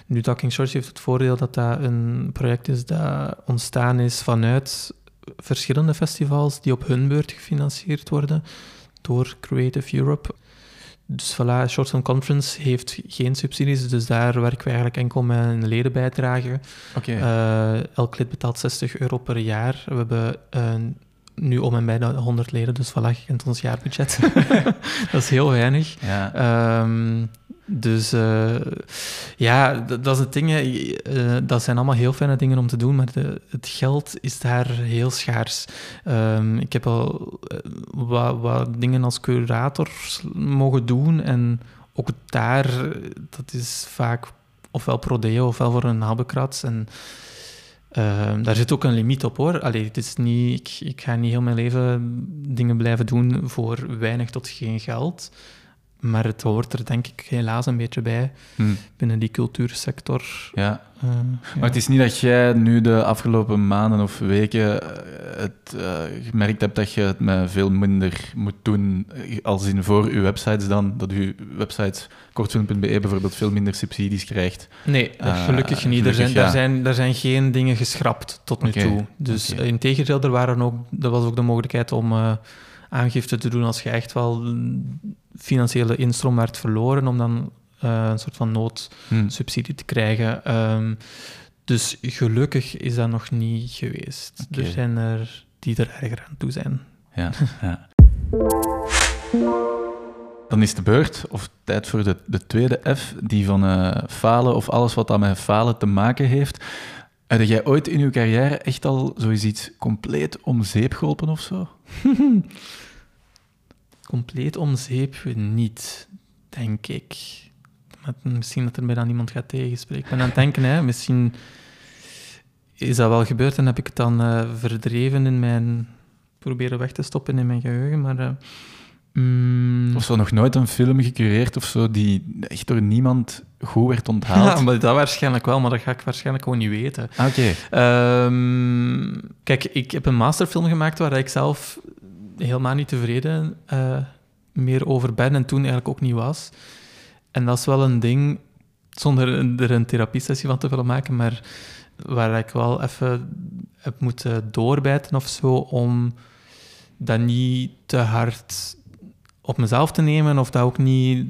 Speaker 3: Nu, Talking Shorts heeft het voordeel dat dat een project is dat ontstaan is vanuit verschillende festivals die op hun beurt gefinancierd worden door Creative Europe. Dus voilà, Short Film Conference heeft geen subsidies, dus daar werken we eigenlijk enkel met een ledenbijdrage.
Speaker 1: Okay.
Speaker 3: Uh, elk lid betaalt 60 euro per jaar. We hebben uh, nu om en bij de 100 leden, dus voilà, je kent ons jaarbudget. dat is heel weinig.
Speaker 1: Ja.
Speaker 3: Um, dus uh, ja, dat, is het ding. Uh, dat zijn allemaal heel fijne dingen om te doen, maar het geld is daar heel schaars. Um, ik heb al uh, wat, dingen als curator mogen doen en ook daar, dat is vaak ofwel pro deo ofwel voor een nabekrats. En ehm, daar zit ook een limiet op hoor. Allee, het is niet, ik, ik ga niet heel mijn leven dingen blijven doen voor weinig tot geen geld. Maar het hoort er denk ik helaas een beetje bij hmm. binnen die cultuursector.
Speaker 1: Ja. Uh, maar het is niet dat jij nu de afgelopen maanden of weken eh, het uh, gemerkt hebt dat je het met veel minder moet doen, als in voor uw websites dan, dat uw websites kortfilm.be bijvoorbeeld veel minder subsidies krijgt.
Speaker 3: Nee, gelukkig niet. er, zijn, ja. er, zijn, er zijn geen dingen geschrapt tot nu toe. Dus okay. in tegendeel, er, waren ook, er was ook de mogelijkheid om aangifte te doen als je echt wel financiële instroom werd verloren, om dan uh, een soort van noodsubsidie hmm. te krijgen. Um, dus gelukkig is dat nog niet geweest. Okay. Er zijn er die er erger aan toe zijn.
Speaker 1: Ja, ja. Dan is de beurt, of tijd voor de, de tweede F, die van eh, falen of alles wat dat met falen te maken heeft. Heb jij ooit in je carrière echt al zoiets compleet om zeep geholpen of zo?
Speaker 3: compleet om zeep niet, denk ik. misschien dat er mij dan iemand gaat tegenspreken. Ik ben aan het denken, hè, misschien is dat wel gebeurd en heb ik het dan uh, verdreven in mijn... proberen weg te stoppen in mijn geheugen, maar... Uh,
Speaker 1: mm... Of zo nog nooit een film gecureerd of zo die echt door niemand goed werd onthaald?
Speaker 3: Ja, maar dat waarschijnlijk wel, maar dat ga ik waarschijnlijk gewoon niet weten.
Speaker 1: Ah, oké.
Speaker 3: Ehm, kijk, ik heb een masterfilm gemaakt waar ik zelf helemaal niet tevreden uh, meer over ben en toen eigenlijk ook niet was. En dat is wel een ding, zonder er een therapiesessie van te willen maken, maar waar ik wel even heb moeten doorbijten of zo, om dat niet te hard op mezelf te nemen of dat ook niet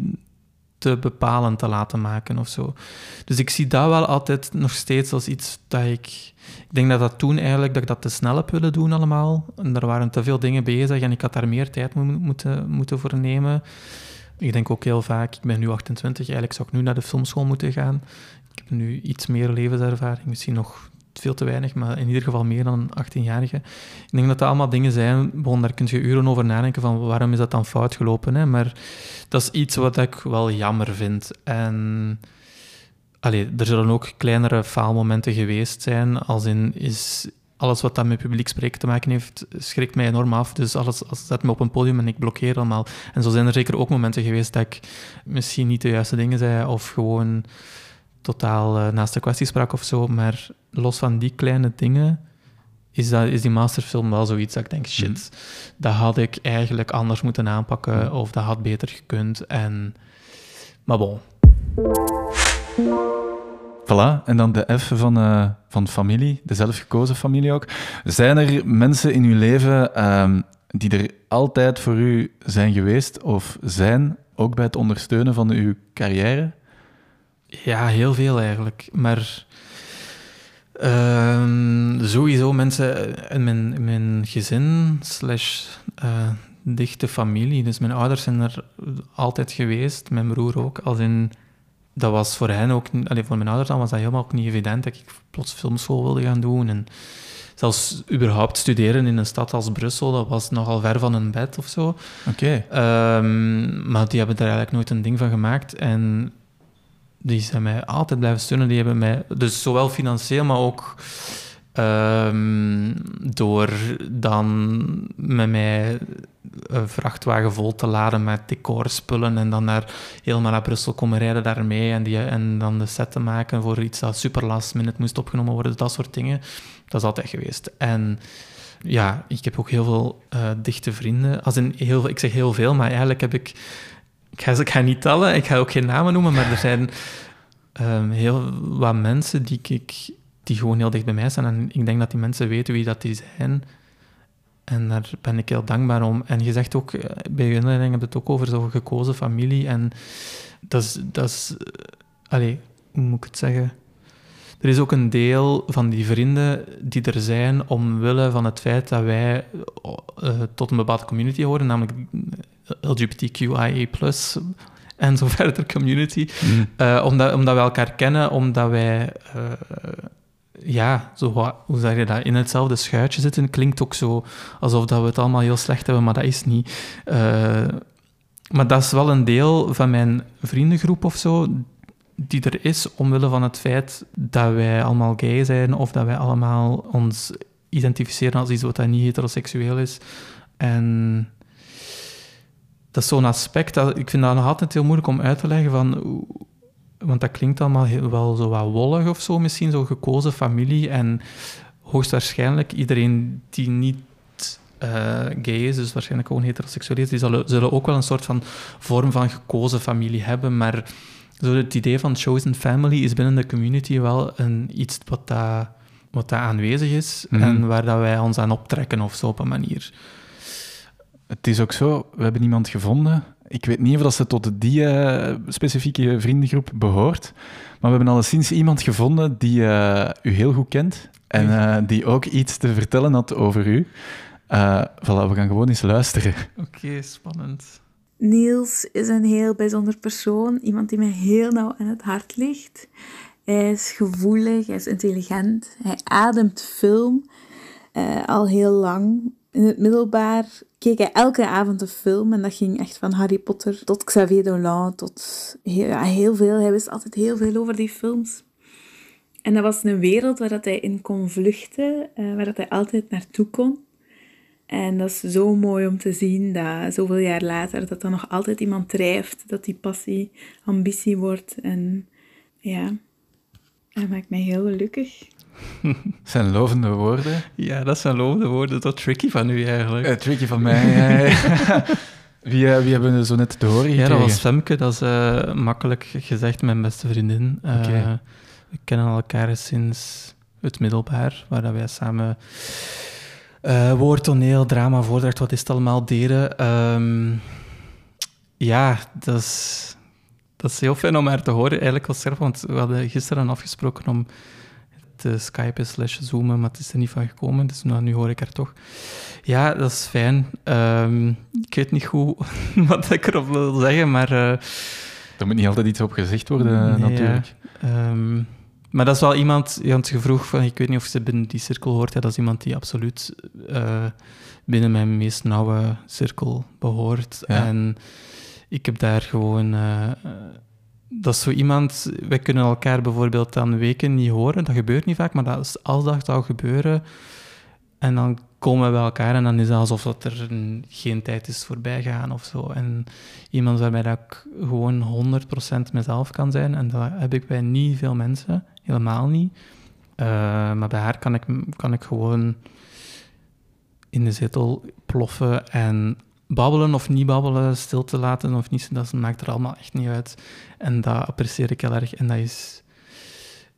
Speaker 3: te bepalend te laten maken of zo. Dus ik zie dat wel altijd nog steeds als iets dat ik... Ik denk dat dat toen eigenlijk, dat ik dat te snel heb willen doen allemaal. En er waren te veel dingen bezig en ik had daar meer tijd moeten, moeten voor nemen. Ik denk ook heel vaak, ik ben nu 28, eigenlijk zou ik nu naar de filmschool moeten gaan. Ik heb nu iets meer levenservaring, misschien nog veel te weinig, maar in ieder geval meer dan een 18-jarige. Ik denk dat dat allemaal dingen zijn, bon, daar kun je uren over nadenken van waarom is dat dan fout gelopen. Hè? Maar dat is iets wat ik wel jammer vind. En allee, er zullen ook kleinere faalmomenten geweest zijn, als in is alles wat dat met publiek spreken te maken heeft, schrikt mij enorm af. Dus alles als zet me op een podium en ik blokkeer allemaal. En zo zijn er zeker ook momenten geweest dat ik misschien niet de juiste dingen zei of gewoon totaal uh, naast de kwestie sprak of zo. Maar los van die kleine dingen is, dat, is die masterfilm wel zoiets dat ik denk, shit, mm. dat had ik eigenlijk anders moeten aanpakken of dat had beter gekund. En... Maar bon.
Speaker 1: Voilà, en dan de F van, uh, van familie, de zelfgekozen familie ook. Zijn er mensen in uw leven um, die er altijd voor u zijn geweest of zijn, ook bij het ondersteunen van uw carrière?
Speaker 3: Ja, heel veel eigenlijk. Maar uh, sowieso mensen in mijn, mijn gezin slash uh, dichte familie. Dus mijn ouders zijn er altijd geweest, mijn broer ook. Als in, dat was voor hen ook, alleen voor mijn ouders dan was dat helemaal ook niet evident dat ik plots filmschool wilde gaan doen. En zelfs überhaupt studeren in een stad als Brussel, dat was nogal ver van een bed of zo.
Speaker 1: Oké.
Speaker 3: Okay. Um, maar die hebben daar eigenlijk nooit een ding van gemaakt. En die zijn mij altijd blijven steunen. Die hebben mij, dus zowel financieel, maar ook um, door dan met mij een vrachtwagen vol te laden met decorspullen en dan naar, helemaal naar Brussel komen rijden daarmee en, die, en dan de set te maken voor iets dat super last minute moest opgenomen worden, dat soort dingen. Dat is altijd geweest. En ja, ik heb ook heel veel uh, dichte vrienden. Als in heel, ik zeg heel veel, maar eigenlijk heb ik ik ga, ik ga niet tellen, ik ga ook geen namen noemen, maar er zijn um, heel wat mensen die, ik, die gewoon heel dicht bij mij staan. En ik denk dat die mensen weten wie dat die zijn. En daar ben ik heel dankbaar om. En je zegt ook, eh, bij je inleiding heb je het ook over zo'n gekozen familie. En dat is, dat is uh, allez, hoe moet ik het zeggen? Er is ook een deel van die vrienden die er zijn omwille van het feit dat wij uh, tot een bepaalde community horen, namelijk LGBTQIA+, en zo verder community. Mm. Uh, omdat, omdat we elkaar kennen, omdat wij... Uh, ja, zo hoe zeg je dat, in hetzelfde schuitje zitten, klinkt ook zo alsof dat we het allemaal heel slecht hebben, maar dat is niet. Uh, maar dat is wel een deel van mijn vriendengroep of zo, die er is omwille van het feit dat wij allemaal gay zijn of dat wij allemaal ons identificeren als iets wat dat niet heteroseksueel is. En dat is zo'n aspect, dat, ik vind dat nog altijd heel moeilijk om uit te leggen van... Want dat klinkt allemaal heel, wel zo wat wollig of zo misschien, zo'n gekozen familie. En hoogstwaarschijnlijk iedereen die niet uh, gay is, dus waarschijnlijk gewoon heteroseksueel is, die zullen, zullen ook wel een soort van vorm van gekozen familie hebben. Maar zo het idee van chosen family is binnen de community wel een, iets wat, dat aanwezig is mhm. en waar dat wij ons aan optrekken of zo op een manier.
Speaker 1: Het is ook zo, we hebben iemand gevonden. Ik weet niet of dat ze tot die uh, specifieke vriendengroep behoort, maar we hebben alleszins iemand gevonden die uh, u heel goed kent en uh, die ook iets te vertellen had over u. voilà, we gaan gewoon eens luisteren.
Speaker 3: Oké, okay, spannend.
Speaker 4: Niels is een heel bijzonder persoon. Iemand die mij heel nauw aan het hart ligt. Hij is gevoelig, hij is intelligent. Hij ademt film. Uh, al heel lang. In het middelbaar keek hij elke avond een film. En dat ging echt van Harry Potter tot Xavier Dolan. Tot heel, ja, heel veel. Hij wist altijd heel veel over die films. En dat was een wereld waar dat hij in kon vluchten. Uh, waar dat hij altijd naartoe kon. En dat is zo mooi om te zien dat zoveel jaar later dat er nog altijd iemand drijft, dat die passie ambitie wordt. En ja, dat maakt mij heel gelukkig.
Speaker 1: zijn lovende woorden.
Speaker 3: Ja, dat zijn lovende woorden. Dat tricky van u eigenlijk.
Speaker 1: Uh, tricky van mij, wie, uh, wie hebben we zo net te horen
Speaker 3: Ja, dat was Femke. Dat is uh, makkelijk gezegd mijn beste vriendin. Okay. We kennen elkaar sinds het middelbaar, waar wij samen uh, woord, toneel, drama, voordracht, wat is het allemaal deden. Um, ja, dat is, dat is heel fijn om haar te horen, eigenlijk als want we hadden gisteren afgesproken om te skypen slash zoomen, maar het is er niet van gekomen, dus nou, nu hoor ik haar toch. Ja, dat is fijn. Um, ik weet niet goed wat ik erop wil zeggen, maar... Uh,
Speaker 1: er moet niet altijd iets op gezegd worden, nee, natuurlijk.
Speaker 3: Ja. Um, maar dat is wel iemand, want je vroeg van, ik weet niet of ze binnen die cirkel hoort, ja, dat is iemand die absoluut uh, binnen mijn meest nauwe cirkel behoort. Ja. En ik heb daar gewoon... Uh, dat is zo iemand... Wij kunnen elkaar bijvoorbeeld dan weken niet horen, dat gebeurt niet vaak, maar dat is, als dat zou gebeuren, en dan komen we bij elkaar en dan is het alsof dat er geen tijd is voorbij gaan of zo. En iemand waarbij dat ik gewoon 100% mezelf kan zijn, en dat heb ik bij niet veel mensen helemaal niet. Uh, maar bij haar kan ik, kan ik gewoon in de zetel ploffen en babbelen of niet babbelen, stil te laten of niet, dat maakt er allemaal echt niet uit. En dat apprecieer ik heel erg. En dat is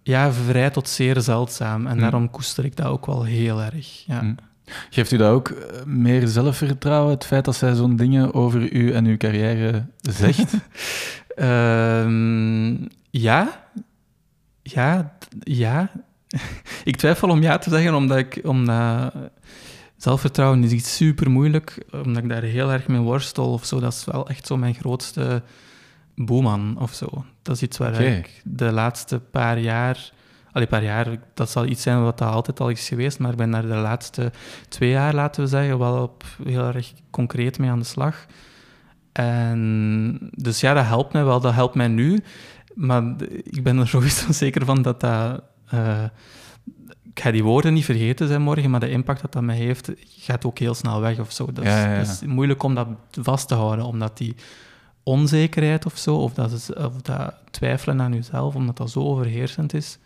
Speaker 3: ja, vrij tot zeer zeldzaam. En mm. daarom koester ik dat ook wel heel erg. Ja. Mm.
Speaker 1: Geeft u dat ook eh, meer zelfvertrouwen, het feit dat zij zo'n dingen over u en uw carrière zegt?
Speaker 3: um, ja, ja, ja. ik twijfel om ja te zeggen, omdat ik... Omdat zelfvertrouwen is iets super moeilijk, omdat ik daar heel erg mee worstel of zo. Dat is wel echt zo mijn grootste boeman of zo. Dat is iets waar okay. ik de laatste paar jaar... Allee, paar jaar, dat zal iets zijn wat dat altijd al is geweest, maar ik ben daar de laatste twee jaar, laten we zeggen, wel op heel erg concreet mee aan de slag. En dus ja, dat helpt mij wel. Dat helpt mij nu. Maar ik ben er sowieso zeker van dat dat... Uh, ik ga die woorden niet vergeten zijn morgen, maar de impact dat dat mij heeft, gaat ook heel snel weg of zo. Dat is, ja, ja, ja. dat is moeilijk om dat vast te houden, omdat die onzekerheid of zo, of dat, is, of dat twijfelen aan jezelf, omdat dat zo overheersend is.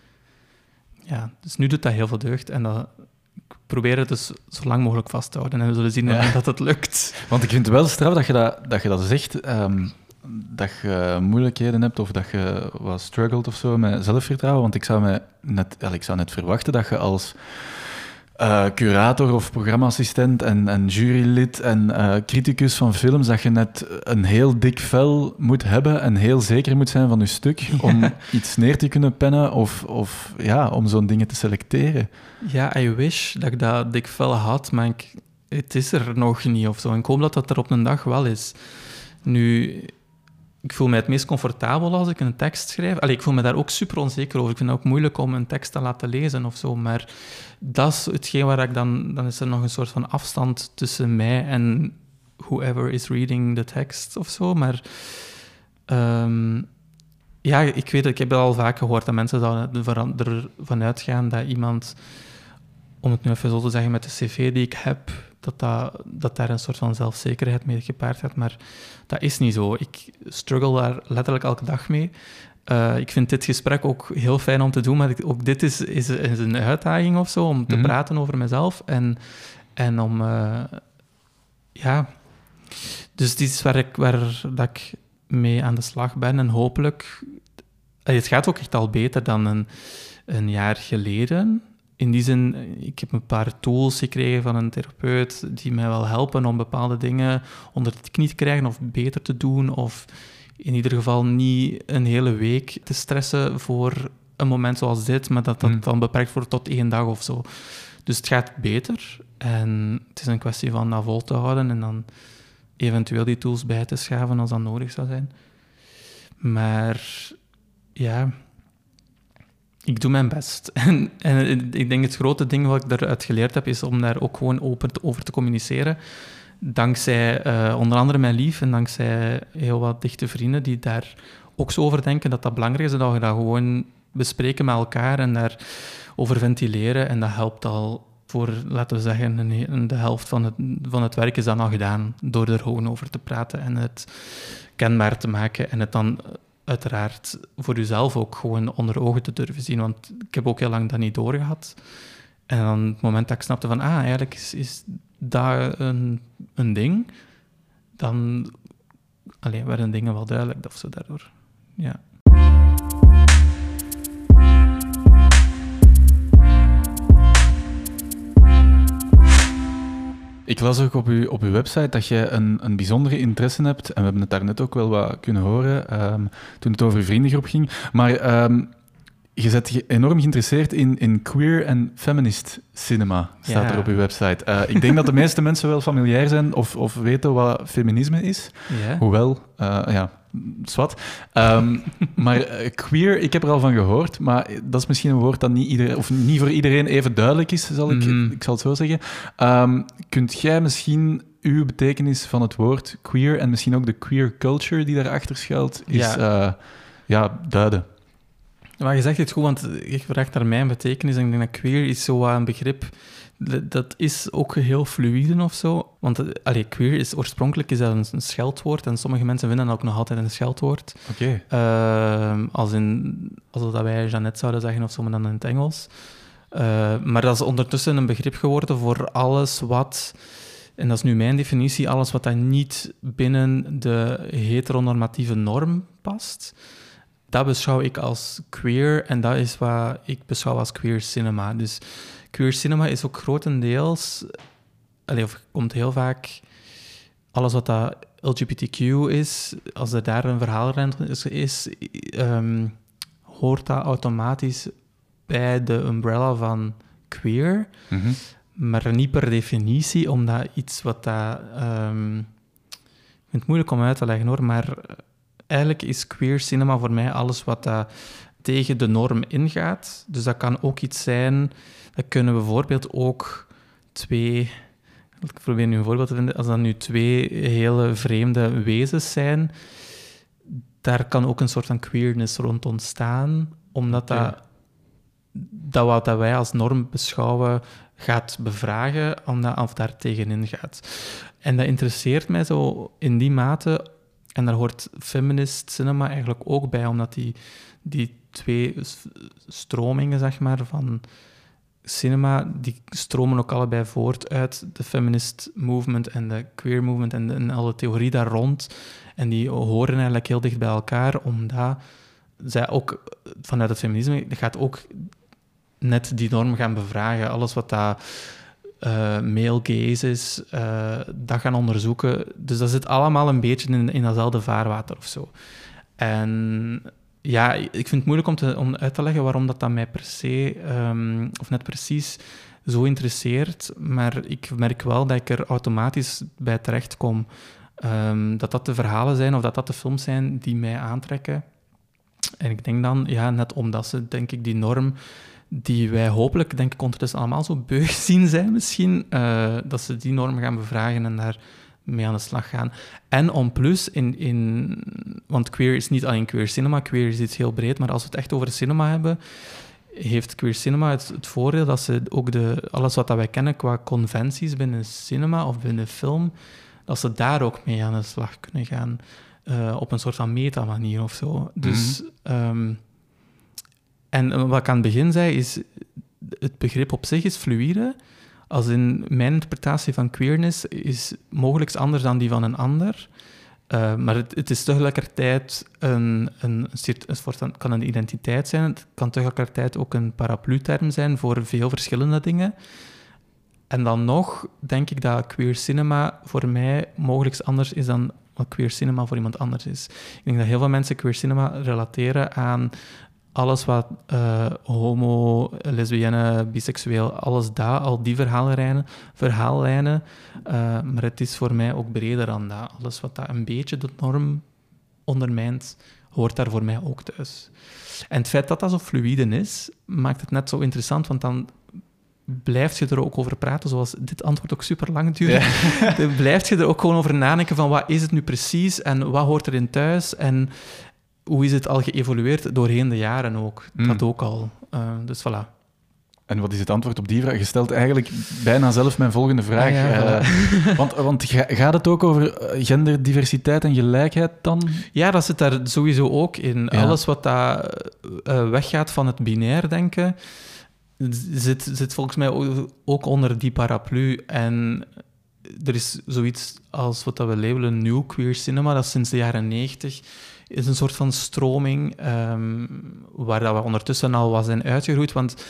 Speaker 3: Ja, dus nu doet dat heel veel deugd en dat, ik probeer het dus zo lang mogelijk vast te houden en we zullen zien dat het lukt.
Speaker 1: Want ik vind het wel straf dat je dat, dat, je dat zegt. Um dat je moeilijkheden hebt of dat je wat struggelt of zo met zelfvertrouwen. Want ik zou, me net, ik zou net verwachten dat je als uh, curator of programmaassistent en, en jurylid en uh, criticus van films, dat je net een heel dik vel moet hebben en heel zeker moet zijn van je stuk om iets neer te kunnen pennen of, of ja, om zo'n dingen te selecteren.
Speaker 3: Ja, I wish dat ik dat dik vel had, maar ik, het is er nog niet of zo. En ik hoop dat dat er op een dag wel is. Nu, ik voel mij het meest comfortabel als ik een tekst schrijf. Allee, ik voel me daar ook super onzeker over. Ik vind het ook moeilijk om een tekst te laten lezen of zo. Maar dat is hetgeen waar ik dan... Dan is er nog een soort van afstand tussen mij en whoever is reading the text of zo. Maar... Um, ja, ik weet ik heb al vaak gehoord dat mensen ervan uitgaan dat iemand, om het nu even zo te zeggen, met de cv die ik heb, dat, dat, dat daar een soort van zelfzekerheid mee gepaard gaat. Maar dat is niet zo. Ik struggle daar letterlijk elke dag mee. Uh, ik vind dit gesprek ook heel fijn om te doen, maar ook dit is, is, is een uitdaging of zo, om te mm -hmm. praten over mezelf en, en om... Uh, ja... Dus dit is waar ik, waar dat ik mee aan de slag ben en hopelijk... Het gaat ook echt al beter dan een, een jaar geleden in die zin, ik heb een paar tools gekregen van een therapeut die mij wel helpen om bepaalde dingen onder de knie te krijgen of beter te doen. Of in ieder geval niet een hele week te stressen voor een moment zoals dit, maar dat dat hmm. dan beperkt wordt tot één dag of zo. Dus het gaat beter en het is een kwestie van dat vol te houden en dan eventueel die tools bij te schaven als dat nodig zou zijn. Maar ja, ik doe mijn best. En, en ik denk het grote ding wat ik eruit geleerd heb, is om daar ook gewoon open over te communiceren. Dankzij uh, onder andere mijn lief en dankzij heel wat dichte vrienden die daar ook zo over denken dat dat belangrijk is, dat we dat gewoon bespreken met elkaar en daarover ventileren. En dat helpt al voor, laten we zeggen, de helft van het, van het werk is dan al gedaan door er gewoon over te praten en het kenbaar te maken en het dan uiteraard voor jezelf ook gewoon onder ogen te durven zien. Want ik heb ook heel lang dat niet doorgehad. En dan het moment dat ik snapte van, ah, eigenlijk is, is dat een, een ding, dan alleen werden dingen wel duidelijk of zo daardoor. Ja.
Speaker 1: Ik las ook op uw, op uw website dat je een, een bijzondere interesse hebt, en we hebben het daar net ook wel wat kunnen horen um, toen het over uw vriendengroep ging, maar um, je bent enorm geïnteresseerd in, in queer en feminist cinema, staat er op uw website. Uh, ik denk dat de meeste mensen wel familiair zijn of, of weten wat feminisme is.
Speaker 3: Ja.
Speaker 1: Hoewel, uh, ja, zwart. Um, maar uh, queer, ik heb er al van gehoord, maar dat is misschien een woord dat niet, iedereen, of niet voor iedereen even duidelijk is, zal ik, mm. ik zal het zo zeggen. Um, kunt jij misschien uw betekenis van het woord queer en misschien ook de queer culture die daarachter schuilt, is, ja. ja, duiden?
Speaker 3: Maar je zegt het goed, want ik vraag naar mijn betekenis. En ik denk dat queer is zo een begrip dat is ook heel fluïde of zo. Want eh, allee, queer is oorspronkelijk is dat een, scheldwoord en sommige mensen vinden dat ook nog altijd een scheldwoord.
Speaker 1: Oké.
Speaker 3: Uh, als, in, als dat wij Jeannette zouden zeggen of zo, maar dan in het Engels. Uh, maar dat is ondertussen een begrip geworden voor alles wat, en dat is nu mijn definitie, alles wat dan niet binnen de heteronormatieve norm past dat beschouw ik als queer en dat is wat ik beschouw als queer cinema. Dus queer cinema is ook grotendeels, allee, of komt heel vaak, alles wat dat LGBTQ is, als er daar een verhaal is, is um, hoort dat automatisch bij de umbrella van queer,
Speaker 1: mm -hmm.
Speaker 3: maar niet per definitie, omdat iets wat dat... Um, ik vind het moeilijk om uit te leggen hoor, maar eigenlijk is queer cinema voor mij alles wat uh, tegen de norm ingaat. Dus dat kan ook iets zijn, dat kunnen bijvoorbeeld ook twee, ik probeer nu een voorbeeld te vinden, als dat nu twee hele vreemde wezens zijn, daar kan ook een soort van queerness rond ontstaan, omdat dat, dat wat dat wij als norm beschouwen gaat bevragen, omdat, of daar tegenin gaat. En dat interesseert mij zo in die mate en daar hoort feminist cinema eigenlijk ook bij, omdat die, die twee stromingen, zeg maar, van cinema, die stromen ook allebei voort uit de feminist movement en de queer movement en, alle theorie daar rond. En die horen eigenlijk heel dicht bij elkaar, omdat zij ook vanuit het feminisme gaat ook net die norm gaan bevragen. Alles wat daar uh, male gaze is, uh, dat gaan onderzoeken. Dus dat zit allemaal een beetje in, in datzelfde vaarwater of zo. En ja, ik vind het moeilijk om, te, om uit te leggen waarom dat, dat mij per se, um, of net precies, zo interesseert. Maar ik merk wel dat ik er automatisch bij terecht kom. Um, dat dat de verhalen zijn of dat dat de films zijn die mij aantrekken. En ik denk dan, ja, net omdat ze, denk ik, die norm die wij hopelijk, denk ik, ondertussen allemaal zo beug zien zijn misschien, uh, dat ze die norm gaan bevragen en daar mee aan de slag gaan. En om plus, in, in, want queer is niet alleen queer cinema, queer is iets heel breed, maar als we het echt over cinema hebben, heeft queer cinema het, het voordeel dat ze ook de, alles wat dat wij kennen qua conventies binnen cinema of binnen film, dat ze daar ook mee aan de slag kunnen gaan. Uh, op een soort van meta-manier of zo. Dus... Mm -hmm. En wat ik aan het begin zei, is het begrip op zich is fluïde. Als in mijn interpretatie van queerness is mogelijk anders dan die van een ander. Uh, maar het, het, is tegelijkertijd een, een, een soort van, kan een identiteit zijn. Het kan tegelijkertijd ook een paraplu-term zijn voor veel verschillende dingen. En dan nog denk ik dat queer cinema voor mij mogelijk anders is dan wat queer cinema voor iemand anders is. Ik denk dat heel veel mensen queer cinema relateren aan alles wat uh, homo, lesbienne, biseksueel, alles daar, al die verhaallijnen. verhaallijnen uh, maar het is voor mij ook breder dan dat. Alles wat dat een beetje de norm ondermijnt, hoort daar voor mij ook thuis. En het feit dat dat zo fluïde is, maakt het net zo interessant, want dan blijf je er ook over praten, zoals dit antwoord ook super lang duurt. Ja. blijf je er ook gewoon over nadenken van wat is het nu precies en wat hoort erin thuis en hoe is het al geëvolueerd doorheen de jaren ook. Mm. Dat ook al. Uh, dus voilà.
Speaker 1: En wat is het antwoord op die vraag? Je stelt eigenlijk bijna zelf mijn volgende vraag. Uh, want, want gaat het ook over eh, genderdiversiteit en gelijkheid dan?
Speaker 3: Ja, dat zit daar sowieso ook in. Alles wat daar weggaat van het binair denken, zit, zit volgens mij ook onder die paraplu. En er is zoiets als wat we labelen new queer cinema, dat sinds de jaren negentig is een soort van stroming um, waar dat we ondertussen al wat zijn uitgegroeid. Want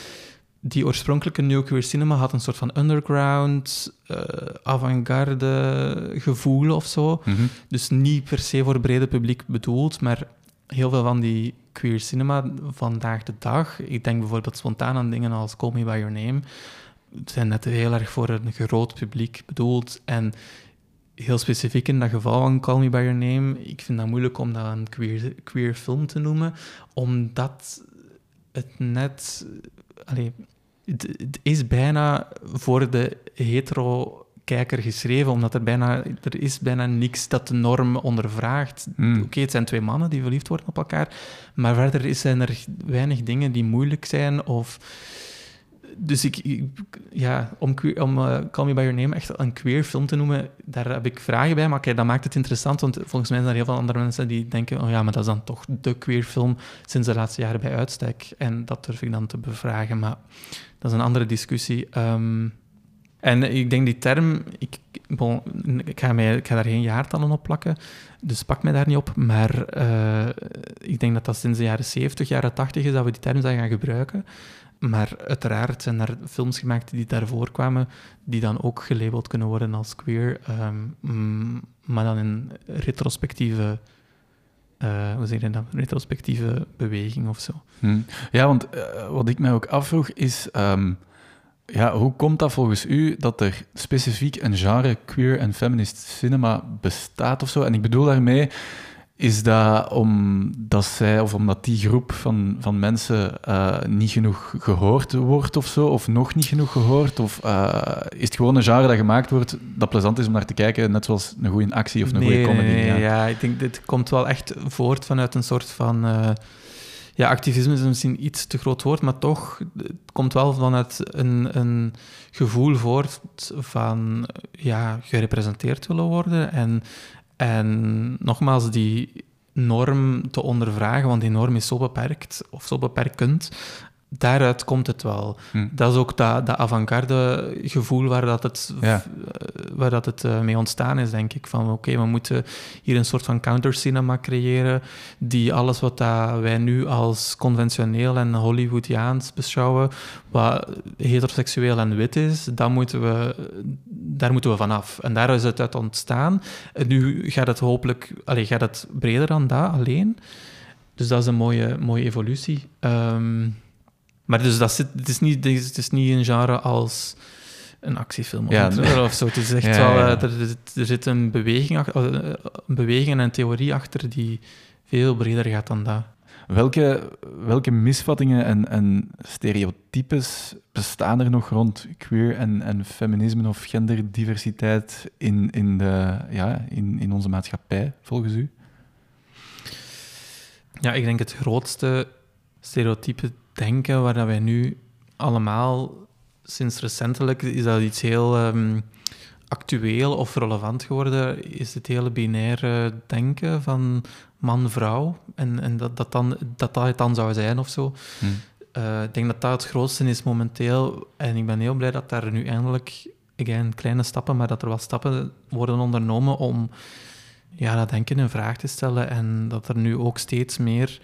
Speaker 3: die oorspronkelijke New Queer Cinema had een soort van underground, uh, avant-garde gevoel of zo. Mhm. Dus niet per se voor het brede publiek bedoeld, maar heel veel van die queer cinema vandaag de dag, ik denk bijvoorbeeld spontaan aan dingen als Call Me By Your Name, zijn net heel erg voor een groot publiek bedoeld. En heel specifiek in dat geval van Call Me By Your Name, ik vind dat moeilijk om dat een queer, queer film te noemen, omdat het net... Allee, het, is bijna voor de hetero-kijker geschreven, omdat er bijna... Er is bijna niks dat de norm ondervraagt. Mm. Oké, het zijn twee mannen die verliefd worden op elkaar, maar verder zijn er weinig dingen die moeilijk zijn of dus ik, ja, om, om uh, Call Me By Your Name echt een queer film te noemen, daar heb ik vragen bij. Maar dat maakt het interessant, want volgens mij zijn er heel veel andere mensen die denken, oh ja, maar dat is dan toch de queer film sinds de laatste jaren bij uitstek. En dat durf ik dan te bevragen, maar dat is een andere discussie. Ehm, en ik denk die term, ik, ik, ga daar geen jaartallen op plakken, dus pak mij daar niet op. Maar uh, ik denk dat dat sinds de jaren 70, jaren 80 is dat we die term zijn gaan gebruiken. Maar uiteraard zijn er films gemaakt die daarvoor kwamen, die dan ook gelabeld kunnen worden als queer, um, maar dan in retrospectieve, uh, hoe zeg je dat, retrospectieve beweging of zo.
Speaker 1: Hm. Ja, want uh, wat ik mij ook afvroeg is, um, ja, hoe komt dat volgens u dat er specifiek een genre queer en feminist cinema bestaat of zo? En ik bedoel daarmee is dat omdat zij of omdat die groep van, van mensen uh, niet genoeg gehoord wordt of zo, of nog niet genoeg gehoord? Of uh, is het gewoon een genre dat gemaakt wordt dat plezant is om naar te kijken, net zoals een goede actie of een goede comedy?
Speaker 3: Nee, ja. ja, ik denk dit komt wel echt voort vanuit een soort van. Uh, ja, activisme is misschien iets te groot woord, maar toch, het komt wel vanuit een, een gevoel voort van ja, gerepresenteerd willen worden en en nogmaals, die norm te ondervragen, want die norm is zo beperkt of zo beperkend, daaruit komt het wel. Hm. Dat is ook dat, dat avant-garde gevoel waar dat het, eh, waar dat het uh, mee ontstaan is, denk ik. Van oké, we moeten hier een soort van countercinema creëren die alles wat dat wij nu als conventioneel en Hollywoodiaans beschouwen, wat heteroseksueel en wit is, dat moeten we, daar moeten we vanaf. En daar is het uit ontstaan. En nu gaat het hopelijk allez, gaat het breder dan dat alleen. Dus dat is een mooie, mooie evolutie. Um, maar dus dat zit, het, is niet, het is niet een genre als een actiefilm of, ja, of zo. Het is echt wel... Eh, er, er, zit een beweging, eh, een beweging en een theorie achter die veel breder gaat dan dat.
Speaker 1: Welke, welke misvattingen en, en stereotypes bestaan er nog rond queer en, en feminisme of genderdiversiteit in, in, de, ja, in, in onze maatschappij, volgens u?
Speaker 3: Ja, ik denk het grootste stereotype denken, waar dat wij nu allemaal sinds recentelijk is dat iets heel um, actueel of relevant geworden, is het hele binaire denken van man-vrouw en, en dat, dat, dan, dat dat het dan zou zijn of zo. Hm. Uh, ik denk dat dat het grootste is momenteel en ik ben heel blij dat daar nu eindelijk, again, kleine stappen, maar dat er wat stappen worden ondernomen om ja, dat denken in vraag te stellen en dat er nu ook steeds meer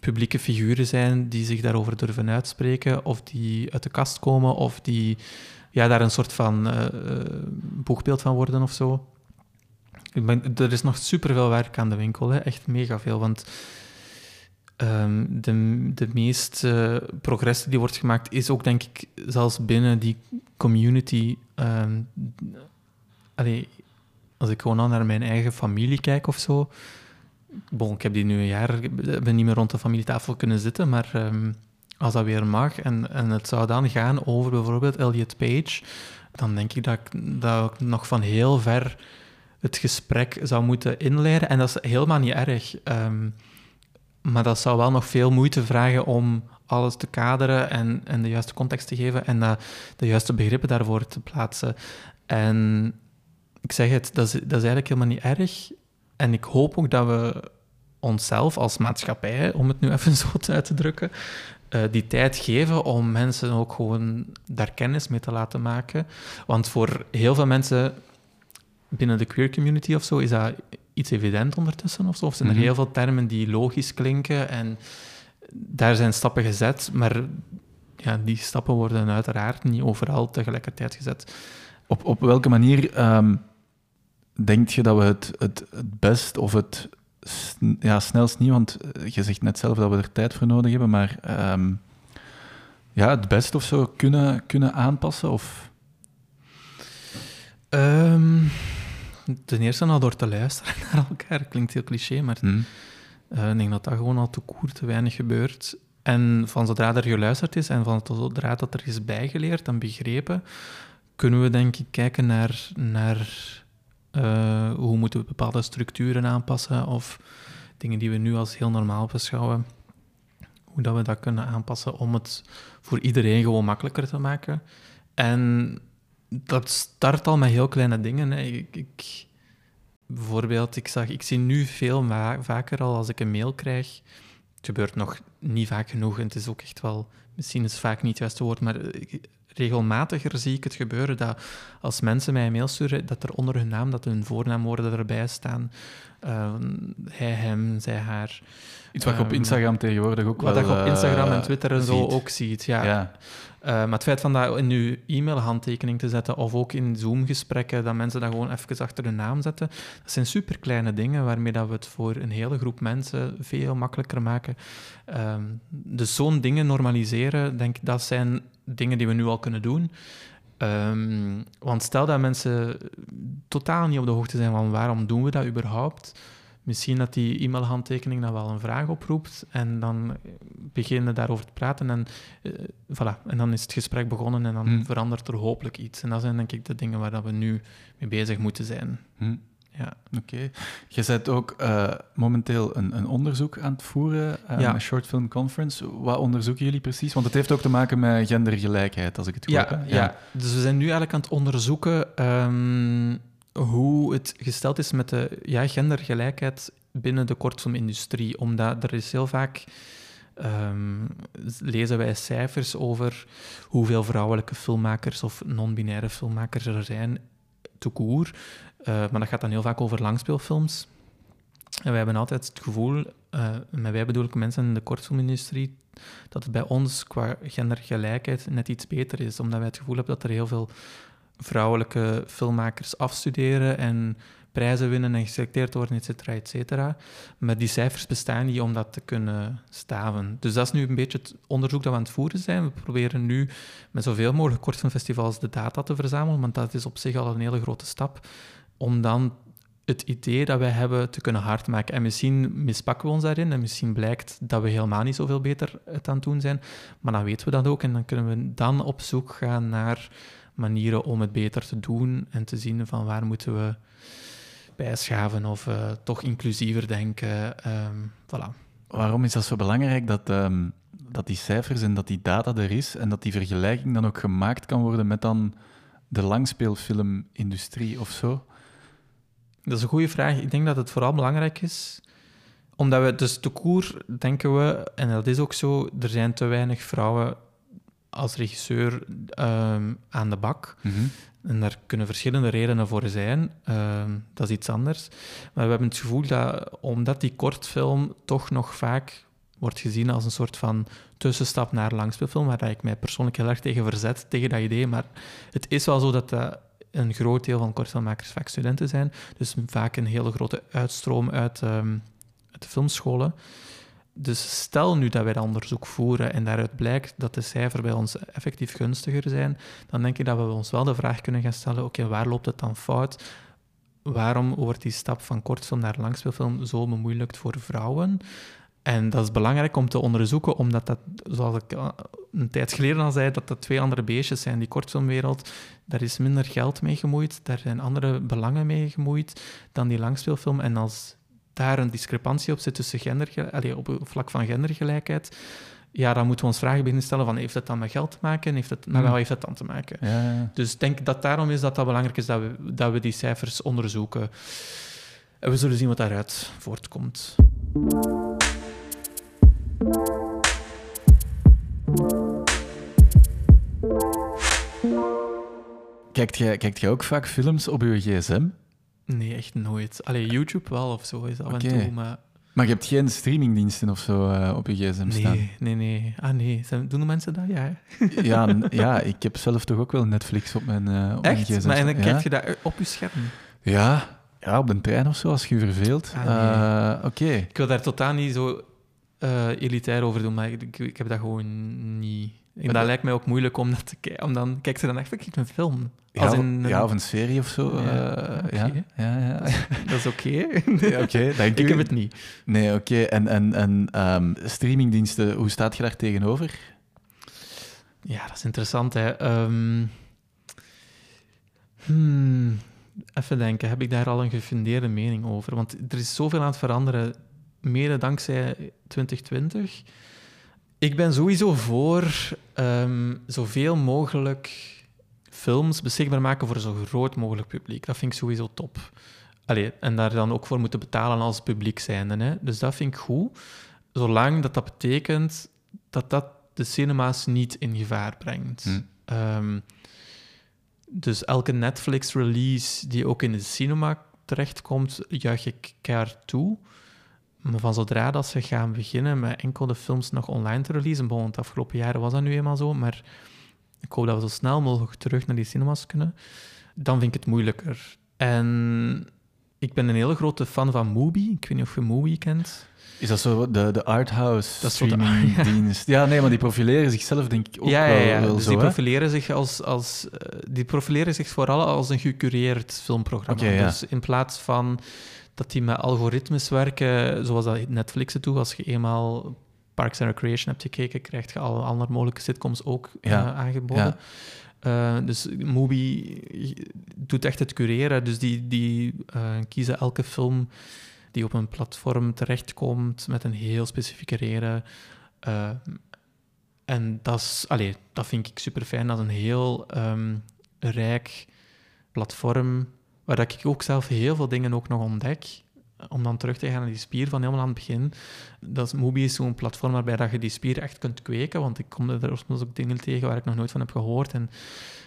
Speaker 3: publieke figuren zijn die zich daarover durven uitspreken, of die uit de kast komen, of die ja, daar een soort van uh, boegbeeld van worden of zo. Ben, er is nog superveel werk aan de winkel, hè? echt mega veel. Want ehm, de, de meeste progressie die wordt gemaakt, is ook denk ik zelfs binnen die community. allee, als ik gewoon naar mijn eigen familie kijk of zo. Bon, ik heb die nu een jaar ik ben niet meer rond de familietafel kunnen zitten, maar ehm, als dat weer mag en, en het zou dan gaan over bijvoorbeeld Elliot Page, dan denk ik dat ik, dat ik nog van heel ver het gesprek zou moeten inleiden. En dat is helemaal niet erg. ehm, maar dat zou wel nog veel moeite vragen om alles te kaderen en, en de juiste context te geven en eh, de juiste begrippen daarvoor te plaatsen. En ik zeg het, dat is, dat is eigenlijk helemaal niet erg. En ik hoop ook dat we onszelf als maatschappij, om het nu even zo uit te drukken, eh, die tijd geven om mensen ook gewoon daar kennis mee te laten maken. Want voor heel veel mensen binnen de queer community of zo is dat iets evident ondertussen of zo. Of zijn er
Speaker 1: Mhm.
Speaker 3: heel veel termen die logisch klinken en daar zijn stappen gezet, maar ja, die stappen worden uiteraard niet overal tegelijkertijd gezet.
Speaker 1: Op, op welke manier ehm denk je dat we het, het, het best of het ja, snelst niet, want eh, je zegt net zelf dat we er tijd voor nodig hebben, maar ehm, ja, het best of zo kunnen, kunnen aanpassen? Of...
Speaker 3: Ehm, ten eerste al door te luisteren naar elkaar. Klinkt heel cliché, maar
Speaker 1: Hm.
Speaker 3: eh, ik denk dat dat gewoon al te koer te weinig gebeurt. En van zodra er geluisterd is en van zodra dat er is bijgeleerd en begrepen, kunnen we denk ik kijken naar, naar eh, hoe moeten we bepaalde structuren aanpassen of dingen die we nu als heel normaal beschouwen, hoe dat we dat kunnen aanpassen om het voor iedereen gewoon makkelijker te maken. En dat start al met heel kleine dingen. Hè. Ik, ik, bijvoorbeeld, ik, zag, ik zie nu veel va- vaker al als ik een mail krijg. Het gebeurt nog niet vaak genoeg en het is ook echt wel, misschien is vaak niet het juiste woord, maar regelmatiger zie ik het gebeuren dat als mensen mij een mail sturen, dat er onder hun naam, dat hun voornaamwoorden erbij staan. Eh, hij, hem, zij, haar.
Speaker 1: Iets wat je op
Speaker 3: Ehm,
Speaker 1: Instagram tegenwoordig ook
Speaker 3: Wat
Speaker 1: wel
Speaker 3: dat je op Instagram en
Speaker 1: eh,
Speaker 3: Twitter en zo ook ziet. Ja.
Speaker 1: Ja.
Speaker 3: Eh, maar het feit van dat in je e-mail-handtekening te zetten, of ook in Zoom-gesprekken, dat mensen dat gewoon even achter hun naam zetten, dat zijn superkleine dingen waarmee dat we het voor een hele groep mensen veel makkelijker maken. Ehm, dus zo'n dingen normaliseren, denk ik, dat zijn dingen die we nu al kunnen doen. Ehm, want stel dat mensen totaal niet op de hoogte zijn van waarom doen we dat überhaupt, misschien dat die e-mailhandtekening dan wel een vraag oproept en dan beginnen daarover te praten en eh, voilà. En dan is het gesprek begonnen en dan
Speaker 1: Hmm.
Speaker 3: verandert er hopelijk iets. En dat zijn denk ik de dingen waar dat we nu mee bezig moeten zijn.
Speaker 1: Hm.
Speaker 3: Ja.
Speaker 1: Oké. Je bent ook eh, momenteel een, een onderzoek aan het voeren, eh
Speaker 3: Ja.
Speaker 1: een short film conference. Wat onderzoeken jullie precies? Want het heeft ook te maken met gendergelijkheid, als ik het goed
Speaker 3: Ja,
Speaker 1: heb. hè?
Speaker 3: ja. dus we zijn nu eigenlijk aan het onderzoeken ehm, hoe het gesteld is met de ja, gendergelijkheid binnen de kortfilmindustrie. Omdat er is heel vaak... ehm, lezen wij cijfers over hoeveel vrouwelijke filmmakers of non-binaire filmmakers er zijn, te koer. Eh, maar dat gaat dan heel vaak over langspeelfilms. En wij hebben altijd het gevoel, eh met wij bedoel ik mensen in de kortfilmindustrie, dat het bij ons qua gendergelijkheid net iets beter is. Omdat wij het gevoel hebben dat er heel veel vrouwelijke filmmakers afstuderen en prijzen winnen en geselecteerd worden, et et cetera. Maar die cijfers bestaan niet om dat te kunnen staven. Dus dat is nu een beetje het onderzoek dat we aan het voeren zijn. We proberen nu met zoveel mogelijk kortfilmfestivals de data te verzamelen, want dat is op zich al een hele grote stap, om dan het idee dat wij hebben te kunnen hard maken. En misschien mispakken we ons daarin en misschien blijkt dat we helemaal niet zoveel beter het aan het doen zijn, maar dan weten we dat ook en dan kunnen we dan op zoek gaan naar manieren om het beter te doen en te zien van waar moeten we bijschaven of eh, toch inclusiever denken. ehm voilà.
Speaker 1: Waarom is dat zo belangrijk dat, ehm, dat die cijfers en dat die data er is en dat die vergelijking dan ook gemaakt kan worden met dan de langspeelfilmindustrie of zo?
Speaker 3: Dat is een goede vraag. Ik denk dat het vooral belangrijk is, omdat we dus te koer denken we, en dat is ook zo, er zijn te weinig vrouwen als regisseur ehm, aan de bak. En daar kunnen verschillende redenen voor zijn. Ehm, dat is iets anders. Maar we hebben het gevoel dat, omdat die kortfilm toch nog vaak wordt gezien als een soort van tussenstap naar langspeelfilm, waar ik mij persoonlijk heel erg tegen verzet, tegen dat idee. Maar het is wel zo dat dat een groot deel van kortfilmmakers vaak studenten zijn. Dus vaak een hele grote uitstroom uit, ehm, uit de filmscholen. Dus stel nu dat wij dat onderzoek voeren en daaruit blijkt dat de cijfers bij ons effectief gunstiger zijn, dan denk ik dat we ons wel de vraag kunnen gaan stellen, oké, waar loopt het dan fout? Waarom wordt die stap van kortfilm naar langspeelfilm zo bemoeilijkt voor vrouwen? En dat is belangrijk om te onderzoeken, omdat dat, zoals ik eh, een tijd geleden al zei, dat dat twee andere beestjes zijn. Die kortfilmwereld, daar is minder geld mee gemoeid, daar zijn andere belangen mee gemoeid dan die langspeelfilm. En als daar een discrepantie op zit tussen gender, allee, op het vlak van gendergelijkheid, ja, dan moeten we ons vragen beginnen stellen van, heeft dat dan met geld te maken? Heeft het, met wat heeft dat dan te maken?
Speaker 1: Ja, ja.
Speaker 3: Dus ik denk dat daarom is dat dat belangrijk is dat we, dat we die cijfers onderzoeken. En we zullen zien wat daaruit voortkomt.
Speaker 1: Kijkt jij, kijkt jij ook vaak films op je gsm?
Speaker 3: Nee, echt nooit. Allee, YouTube wel of zo is af en toe, maar...
Speaker 1: Maar je hebt geen streamingdiensten of zo eh, op je gsm staan?
Speaker 3: Nee, nee, nee. Ah nee, Zijn, doen de mensen dat? Ja.
Speaker 1: Ja, ja, ik heb zelf toch ook wel Netflix op mijn, eh op mijn
Speaker 3: Echt?
Speaker 1: gsm
Speaker 3: Maar en dan
Speaker 1: staan.
Speaker 3: kijk
Speaker 1: ja.
Speaker 3: je dat op je scherm.
Speaker 1: Ja, ja, op de trein of zo, als je je verveelt.
Speaker 3: Ah, nee.
Speaker 1: Eh, Oké.
Speaker 3: Ik wil daar totaal niet zo eh, elitair over doen, maar ik, ik, heb dat gewoon niet... En
Speaker 1: Maar
Speaker 3: dat
Speaker 1: dat-
Speaker 3: lijkt mij ook moeilijk om dat te kijken. Om dan, kijk ze dan echt een film.
Speaker 1: Ja,
Speaker 3: Als in een-
Speaker 1: ja, of een serie of zo.
Speaker 3: Ja,
Speaker 1: eh, ja, ja, ja.
Speaker 3: Dat is oké.
Speaker 1: Ja, Oké,
Speaker 3: ik
Speaker 1: u.
Speaker 3: heb het niet.
Speaker 1: Nee, oké. En, en, en ehm, streamingdiensten, hoe staat je daar tegenover?
Speaker 3: Ja, dat is interessant, hè. Ehm, hmm, even denken, heb ik daar al een gefundeerde mening over? Want er is zoveel aan het veranderen, mede dankzij 2020. Ik ben sowieso voor ehm, zoveel mogelijk films beschikbaar maken voor zo groot mogelijk publiek. Dat vind ik sowieso top. Allee, en daar dan ook voor moeten betalen als publiek zijnde. Hè. Dus dat vind ik goed. Zolang dat dat betekent dat dat de cinema's niet in gevaar brengt.
Speaker 1: Hm.
Speaker 3: Ehm, dus elke Netflix-release die ook in de cinema terechtkomt, juich ik keihard toe. Maar van zodra dat ze gaan beginnen met enkel de films nog online te releasen, want de afgelopen jaren was dat nu eenmaal zo, maar ik hoop dat we zo snel mogelijk terug naar die cinemas kunnen, dan vind ik het moeilijker. En ik ben een hele grote fan van Mubi. Ik weet niet of je Mubi kent.
Speaker 1: Is dat zo de, de arthouse
Speaker 3: Dat de-?
Speaker 1: Ja, nee, maar die profileren zichzelf denk ik ook
Speaker 3: ja, ja,
Speaker 1: wel,
Speaker 3: ja.
Speaker 1: wel
Speaker 3: dus
Speaker 1: zo,
Speaker 3: die
Speaker 1: hè?
Speaker 3: profileren zich als, als eh, die profileren zich vooral als een gecureerd filmprogramma. Dus in plaats van dat die met algoritmes werken, zoals dat Netflix het doet, als je eenmaal Parks and Recreation hebt gekeken, krijg je alle andere mogelijke sitcoms ook
Speaker 1: Ja,
Speaker 3: eh, aangeboden.
Speaker 1: ja.
Speaker 3: Eh, dus Mubi doet echt het cureren. Dus die, die eh, kiezen elke film die op een platform terechtkomt met een heel specifieke reden. En dat, is, allee, dat vind ik super fijn. Dat is een heel ehm, rijk platform waar dat ik ook zelf heel veel dingen ook nog ontdek. Om dan terug te gaan naar die spier van helemaal aan het begin. Dat is, Mubi is zo'n platform waarbij dat je die spier echt kunt kweken. Want ik kom er soms ook dingen tegen waar ik nog nooit van heb gehoord. En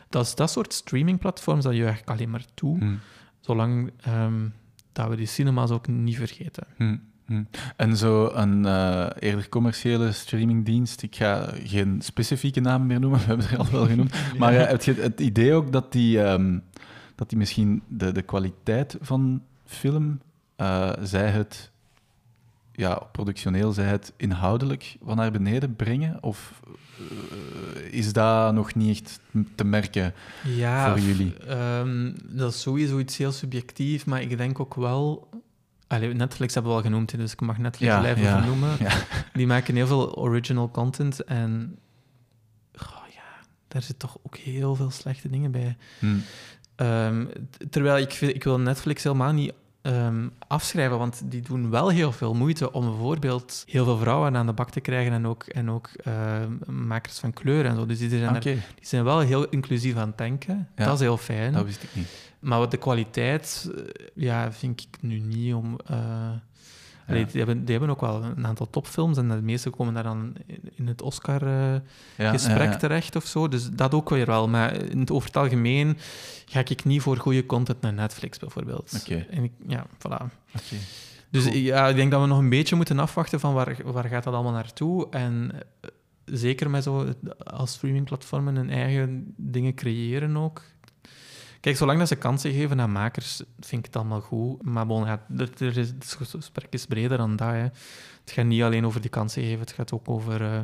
Speaker 3: dat is dat soort streamingplatforms dat je eigenlijk alleen maar toe.
Speaker 1: Hm,
Speaker 3: Zolang ehm, dat we die cinema's ook niet vergeten.
Speaker 1: hm, hm. En zo een eh, eerder commerciële streamingdienst, ik ga geen specifieke naam meer noemen, we hebben ze er al wel genoemd, maar eh, heb je het idee ook dat die, ehm, dat die misschien de, de kwaliteit van film, eh, zij het ja, productioneel, zij het inhoudelijk van naar beneden brengen? Of eh, is dat nog niet echt te merken?
Speaker 3: Ja,
Speaker 1: voor jullie?
Speaker 3: ehm, dat is sowieso iets heel subjectief, maar ik denk ook wel... Allee, Netflix hebben we al genoemd, dus ik mag Netflix
Speaker 1: Ja,
Speaker 3: blijven
Speaker 1: ja, ja.
Speaker 3: Die maken heel veel original content en... goh, ja, daar zit toch ook heel veel slechte dingen bij.
Speaker 1: Hm.
Speaker 3: Ehm, terwijl ik, ik wil Netflix helemaal niet ehm, afschrijven, want die doen wel heel veel moeite om bijvoorbeeld heel veel vrouwen aan de bak te krijgen en ook, en ook ehm, makers van kleur en zo. Dus die zijn, er- die zijn wel heel inclusief aan het denken.
Speaker 1: Ja.
Speaker 3: Dat is heel fijn.
Speaker 1: dat wist ik niet.
Speaker 3: Maar wat de kwaliteit, eh, ja, vind ik nu niet om... eh, allee, die, hebben, die hebben ook wel een aantal topfilms en de meeste komen daar dan in- het Oscar... eh, terecht of zo. Dus dat ook weer wel. Maar in het, over het algemeen ga ik niet voor goede content naar Netflix bijvoorbeeld.
Speaker 1: Oké.
Speaker 3: Ja, voilà.
Speaker 1: Oké.
Speaker 3: Dus ja, ik denk dat we nog een beetje moeten afwachten van waar, waar gaat dat allemaal naartoe. En eh, zeker met zo als streamingplatformen hun eigen dingen creëren ook. Kijk, zolang dat ze kansen geven aan makers, vind ik het allemaal goed. Maar bon, ja, er, er is, het gesprek is breder dan dat. Hè. Het gaat niet alleen over die kansen geven, het gaat ook over eh,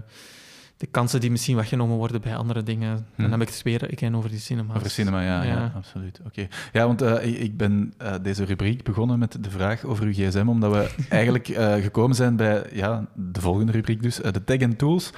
Speaker 3: de kansen die misschien weggenomen worden bij andere dingen. Dan
Speaker 1: Hm.
Speaker 3: heb ik het weer again over die cinema.
Speaker 1: Over cinema, ja, ja.
Speaker 3: Ja.
Speaker 1: absoluut. Oké. Ja, want eh, ik- ik ben eh, deze rubriek begonnen met de vraag over uw gsm, omdat we eigenlijk gekomen zijn bij ja, de volgende rubriek dus, de tech and tools,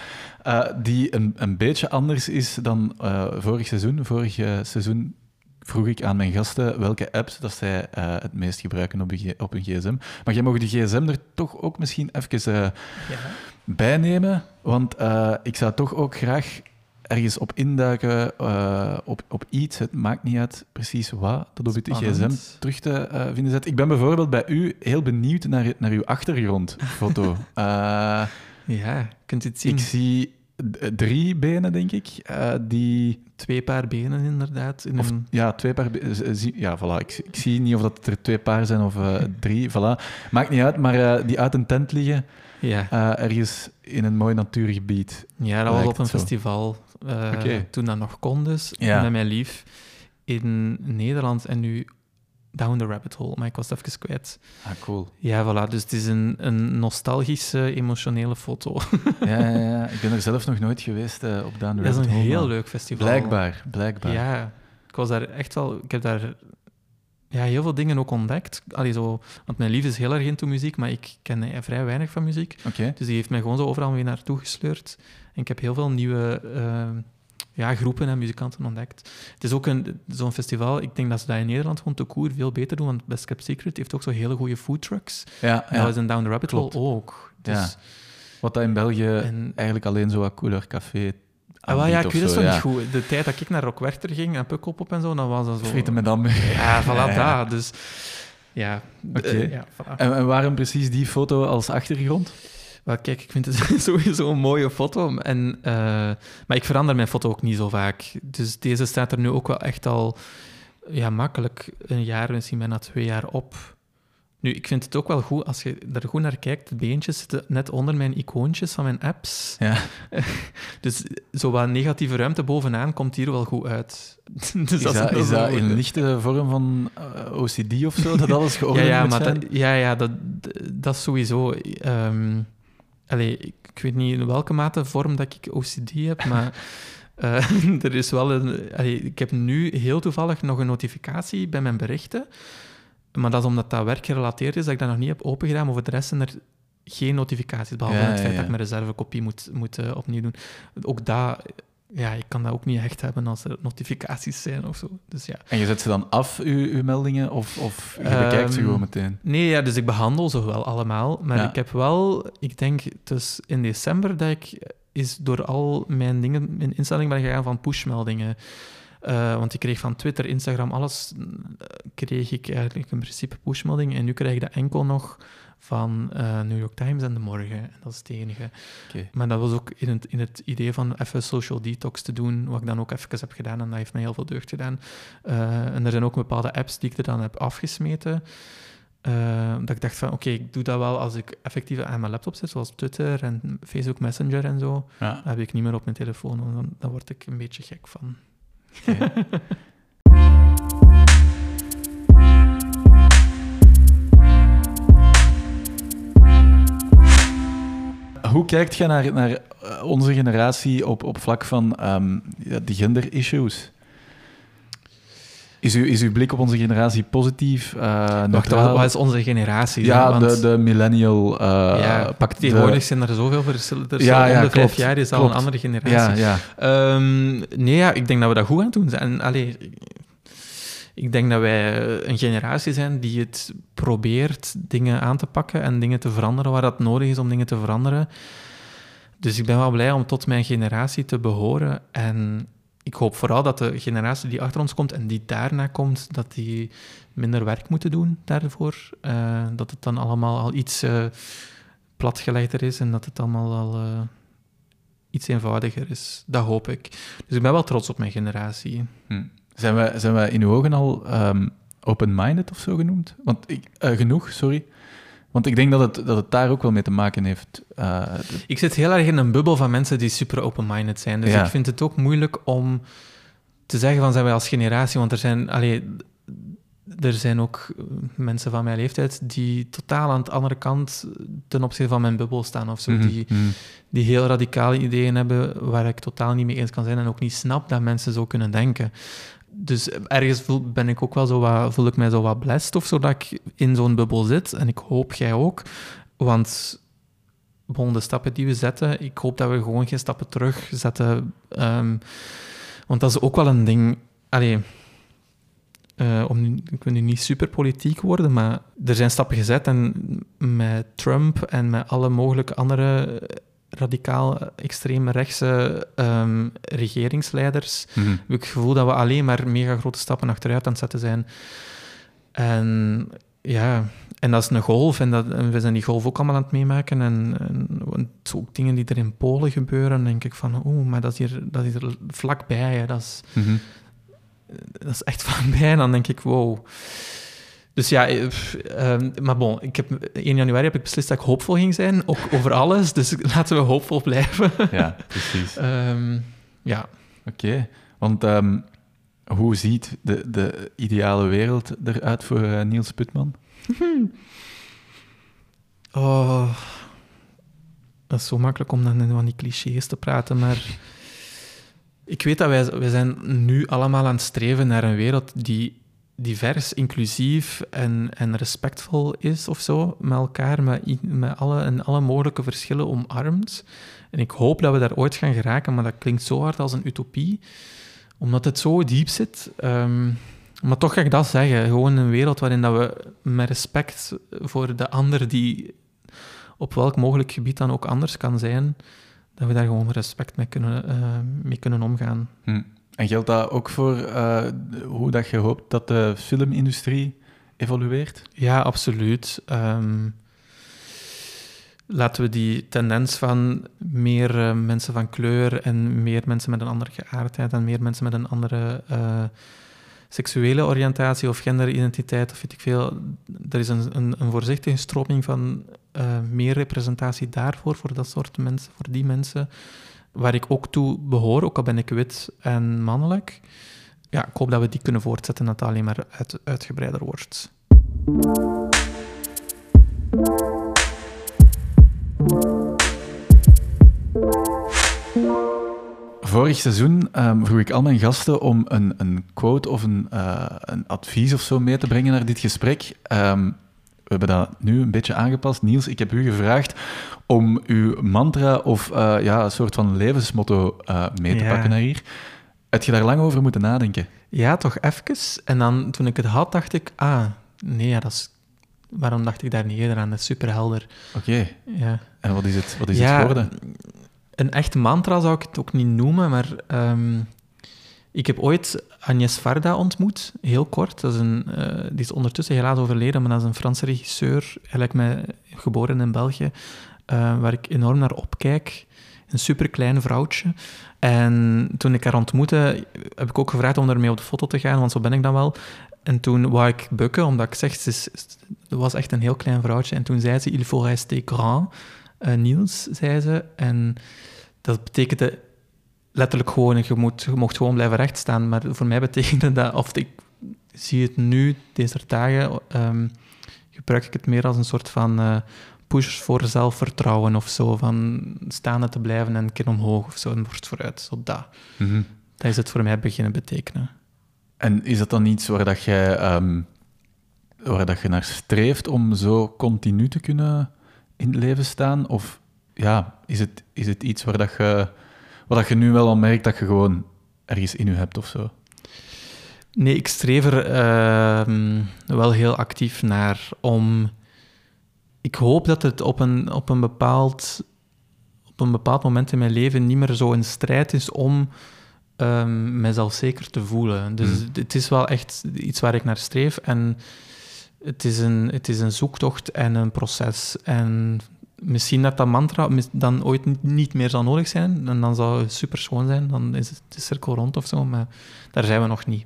Speaker 1: die een, een beetje anders is dan vorig seizoen. Vorig seizoen vroeg ik aan mijn gasten welke apps dat zij eh, het meest gebruiken op, op hun gsm. Maar jij mag die gsm er toch ook misschien even eh,
Speaker 3: Ja.
Speaker 1: bijnemen, want eh, ik zou toch ook graag ergens op induiken, op, op iets, het maakt niet uit precies wat, dat op
Speaker 3: Spannend.
Speaker 1: gsm terug te vinden zet. Ik ben bijvoorbeeld bij u heel benieuwd naar, naar uw achtergrondfoto.
Speaker 3: Ja, kunt u het zien?
Speaker 1: ik zie drie benen, denk ik, eh, die...
Speaker 3: Twee paar benen, inderdaad. In
Speaker 1: Of,
Speaker 3: een...
Speaker 1: ja, twee paar... be- z- zie- Ja, voilà. Ik, zie- ik zie niet of dat er twee paar zijn of eh, drie, voilà. Maakt niet uit, maar eh, die uit een tent liggen,
Speaker 3: ja.
Speaker 1: eh, ergens in een mooi natuurgebied.
Speaker 3: ja, dat was op een
Speaker 1: zo.
Speaker 3: festival. eh. Toen dat nog kon dus,
Speaker 1: Ja.
Speaker 3: met mijn lief. In Nederland en nu down the rabbit hole. Maar ik was het even kwijt.
Speaker 1: Ah, cool.
Speaker 3: Ja, voilà. Dus het is een, een nostalgische, emotionele foto.
Speaker 1: Ja, ja, ja. ik ben er zelf nog nooit geweest eh, op Down the
Speaker 3: Dat is een
Speaker 1: Rabbit Hole,
Speaker 3: heel leuk festival.
Speaker 1: Blijkbaar, blijkbaar.
Speaker 3: Ja, ik was daar echt wel... Ik heb daar ja, heel veel dingen ook ontdekt. Allee, zo, want mijn lief is heel erg into muziek, maar ik ken eh, vrij weinig van muziek. Dus die heeft mij gewoon zo overal mee naartoe gesleurd. En ik heb heel veel nieuwe eh, ja, groepen en muzikanten ontdekt. Het is ook een- zo'n festival, ik denk dat ze dat in Nederland gewoon te koer veel beter doen, want Best Kept Secret heeft ook zo hele goede food trucks.
Speaker 1: Ja,
Speaker 3: En
Speaker 1: ja.
Speaker 3: dat is in Down the Rabbit Hole ook. Dus,
Speaker 1: Ja. Wat dat in België
Speaker 3: En,
Speaker 1: eigenlijk alleen zo wat Couleur Café
Speaker 3: ah, wel, ja, ik weet het zo
Speaker 1: ja.
Speaker 3: niet goed. De tijd dat ik naar Rockwerchter ging en Pukkelpop en zo, dan was dat zo...
Speaker 1: Frieten met dan
Speaker 3: Ja, voilà,
Speaker 1: Ja, ja.
Speaker 3: dat. Dus ja,
Speaker 1: Oké.
Speaker 3: ja voilà.
Speaker 1: En, en waarom precies die foto als achtergrond?
Speaker 3: Wel, kijk, ik vind het sowieso een mooie foto. En, eh, maar ik verander mijn foto ook niet zo vaak. Dus deze staat er nu ook wel echt al ja, makkelijk een jaar, misschien bijna twee jaar op. Nu, ik vind het ook wel goed als je er goed naar kijkt. De beentjes zitten net onder mijn icoontjes van mijn apps.
Speaker 1: Ja.
Speaker 3: Dus zo wat negatieve ruimte bovenaan komt hier wel goed uit. dus
Speaker 1: Is dat, is dat in lichte vorm van eh, OCD of zo, dat alles
Speaker 3: Ja,
Speaker 1: geordend
Speaker 3: ja,
Speaker 1: moet
Speaker 3: maar
Speaker 1: zijn?
Speaker 3: dat, ja, ja dat, dat is sowieso. ehm allee, ik, weet niet in welke mate vorm dat ik OCD heb, maar eh, er is wel een. allee, ik heb nu heel toevallig nog een notificatie bij mijn berichten. Maar dat is omdat dat werkgerelateerd is, dat ik dat nog niet heb opengedaan. Maar voor de rest zijn er geen notificaties, behalve
Speaker 1: Ja,
Speaker 3: het feit
Speaker 1: ja.
Speaker 3: dat ik mijn reservekopie moet, moet eh, opnieuw doen. Ook dat, ja, ik kan dat ook niet echt hebben als er notificaties zijn of zo. Dus ja.
Speaker 1: En je zet ze dan af, uw, uw meldingen, of, of je
Speaker 3: Ehm,
Speaker 1: bekijkt ze gewoon meteen?
Speaker 3: Nee, ja, dus ik behandel ze wel allemaal. Maar
Speaker 1: Ja.
Speaker 3: ik heb wel, ik denk dus in december dat ik is door al mijn dingen, mijn instellingen ben gegaan van pushmeldingen. Eh, want ik kreeg van Twitter, Instagram, alles eh, kreeg ik eigenlijk in principe pushmeldingen. En nu krijg ik dat enkel nog van eh, New York Times en De Morgen. En dat is het enige. Maar dat was ook in het, in het idee van even social detox te doen, wat ik dan ook even heb gedaan. En dat heeft mij heel veel deugd gedaan. Eh, en er zijn ook bepaalde apps die ik er dan heb afgesmeten. Eh, dat ik dacht van, oké, ik doe dat wel als ik effectief aan mijn laptop zit, zoals Twitter en Facebook Messenger en zo.
Speaker 1: Ja,
Speaker 3: Dat heb ik niet meer op mijn telefoon, want dan, dan word ik een beetje gek van.
Speaker 1: Hoe kijkt je naar, naar eh, onze generatie op, op vlak van ja, die gender-issues? Is, uw, is uw blik op onze generatie positief? eh
Speaker 3: Wacht, wat, is onze generatie?
Speaker 1: Ja,
Speaker 3: Want-
Speaker 1: de, de millennial. eh
Speaker 3: ja,
Speaker 1: de-
Speaker 3: tegenwoordig zijn er zoveel verschillen. Er
Speaker 1: Ja, ja,
Speaker 3: om de vijf jaar is al
Speaker 1: klopt.
Speaker 3: een andere generatie.
Speaker 1: Ja, ja.
Speaker 3: Ehm, nee, ja, ik denk dat we dat goed aan het doen. En, allee, ik denk dat wij een generatie zijn die het probeert dingen aan te pakken en dingen te veranderen waar dat nodig is om dingen te veranderen. Dus ik ben wel blij om tot mijn generatie te behoren. En ik hoop vooral dat de generatie die achter ons komt en die daarna komt, dat die minder werk moeten doen daarvoor. Eh, dat het dan allemaal al iets eh, platgelegder is en dat het allemaal al eh, iets eenvoudiger is. Dat hoop ik. Dus ik ben wel trots op mijn generatie.
Speaker 1: Hm. Zijn, wij, zijn in uw ogen al ehm, open-minded of zo genoemd? Want ik, eh, genoeg, sorry. Want ik denk dat het, dat het daar ook wel mee te maken heeft. Eh, de-
Speaker 3: Ik zit heel erg in een bubbel van mensen die super open-minded zijn. Dus
Speaker 1: Ja.
Speaker 3: ik vind het ook moeilijk om te zeggen van zijn wij als generatie, want er zijn, allee, er zijn ook mensen van mijn leeftijd die totaal aan de andere kant ten opzichte van mijn bubbel staan of zo.
Speaker 1: Mhm,
Speaker 3: Die,
Speaker 1: mhm.
Speaker 3: die heel radicale ideeën hebben waar ik totaal niet mee eens kan zijn en ook niet snap dat mensen zo kunnen denken. Dus ergens voel, ben ik ook wel zo wat, voel ik mij zo wat blessed of zo dat ik in zo'n bubbel zit. En ik hoop jij ook. Want de stappen die we zetten, ik hoop dat we gewoon geen stappen terug zetten. Ehm, want dat is ook wel een ding. Allee, eh, om, ik wil nu niet super politiek worden, maar er zijn stappen gezet en met Trump en met alle mogelijke andere radicaal extreem rechtse ehm, regeringsleiders
Speaker 1: Mhm.
Speaker 3: heb ik het gevoel dat we alleen maar mega grote stappen achteruit aan het zetten zijn. En ja, en dat is een golf en, dat, en we zijn die golf ook allemaal aan het meemaken. En, en ook dingen die er in Polen gebeuren, dan denk ik van, oeh, maar dat is hier, dat is hier vlakbij. Hè. Dat, is,
Speaker 1: Mhm.
Speaker 3: dat is echt vlakbij. En dan denk ik, wow. Dus ja, eh, pff, ehm, maar bon, ik heb, 1 januari heb ik beslist dat ik hoopvol ging zijn, ook over alles. Dus laten we hoopvol blijven.
Speaker 1: Ja, precies.
Speaker 3: Ehm, ja.
Speaker 1: Oké, want ehm, hoe ziet de, de ideale wereld eruit voor eh, Niels Putman?
Speaker 3: Oh, dat is zo makkelijk om dan in van die clichés te praten, maar ik weet dat wij, wij zijn nu allemaal aan het streven naar een wereld die divers, inclusief en, en respectvol is of zo, met elkaar, met, met alle, en alle mogelijke verschillen omarmt. En ik hoop dat we daar ooit gaan geraken, maar dat klinkt zo hard als een utopie, omdat het zo diep zit. Ehm, maar toch ga ik dat zeggen. Gewoon een wereld waarin dat we met respect voor de ander die op welk mogelijk gebied dan ook anders kan zijn, dat we daar gewoon respect mee kunnen, eh, mee kunnen omgaan.
Speaker 1: Hm. En geldt dat ook voor eh, hoe dat je hoopt dat de filmindustrie evolueert?
Speaker 3: Ja, absoluut. Ehm, laten we die tendens van meer eh, mensen van kleur en meer mensen met een andere geaardheid en meer mensen met een andere eh, seksuele oriëntatie of genderidentiteit of weet ik veel. Er is een, een, een voorzichtige stroming van meer representatie daarvoor, voor dat soort mensen, voor die mensen, waar ik ook toe behoor, ook al ben ik wit en mannelijk. Ja, ik hoop dat we die kunnen voortzetten, dat het alleen maar uit, uitgebreider wordt.
Speaker 1: Vorig seizoen ehm, vroeg ik al mijn gasten om een, een quote of een, eh, een advies of zo mee te brengen naar dit gesprek. Ehm, we hebben dat nu een beetje aangepast. Niels, ik heb u gevraagd om uw mantra of eh, ja, een soort van levensmotto eh, mee te
Speaker 3: Ja.
Speaker 1: pakken naar hier. Heb je daar lang over moeten nadenken?
Speaker 3: Ja, toch even. En dan, toen ik het had, dacht ik, ah, nee, ja, dat is... Waarom dacht ik daar niet eerder aan? Dat is superhelder.
Speaker 1: Oké,
Speaker 3: Ja.
Speaker 1: en wat is het, wat is
Speaker 3: ja,
Speaker 1: het geworden?
Speaker 3: Een echt mantra zou ik het ook niet noemen, maar ehm, ik heb ooit Agnès Varda ontmoet, heel kort. Dat is een, eh, die is ondertussen helaas overleden, maar dat is een Franse regisseur, gelijk mij geboren in België, eh, waar ik enorm naar opkijk. Een superklein vrouwtje. En toen ik haar ontmoette, heb ik ook gevraagd om ermee op de foto te gaan, want zo ben ik dan wel. En toen wou ik bukken, omdat ik zeg, ze was echt een heel klein vrouwtje. En toen zei ze, il faut rester grand. Eh, Niels, zei ze. En dat betekende letterlijk gewoon, je, moet, je mocht gewoon blijven rechtstaan. Maar voor mij betekende dat, of ik zie het nu, deze dagen, ehm, gebruik ik het meer als een soort van eh, push voor zelfvertrouwen of zo. Van staande te blijven en een keer omhoog of zo, een borst vooruit. Zo dat.
Speaker 1: Mhm.
Speaker 3: Dat is het voor mij beginnen betekenen.
Speaker 1: En is dat dan iets waar, dat jij, ehm, waar dat je naar streeft om zo continu te kunnen in het leven staan? Of ja, is het, is het iets waar, dat je, dat je nu wel al merkt dat je gewoon ergens in je hebt of zo?
Speaker 3: Nee, ik streef er ehm, wel heel actief naar om... Ik hoop dat het op een, op, een bepaald, op een bepaald moment in mijn leven niet meer zo een strijd is om ehm mijzelf zeker te voelen. Dus
Speaker 1: Mm.
Speaker 3: het is wel echt iets waar ik naar streef. En het is een, het is een zoektocht en een proces. En misschien dat dat mantra dan ooit niet- meer zal nodig zijn. En dan zou het super schoon zijn. Dan is het de cirkel rond of zo. Maar daar zijn we nog niet.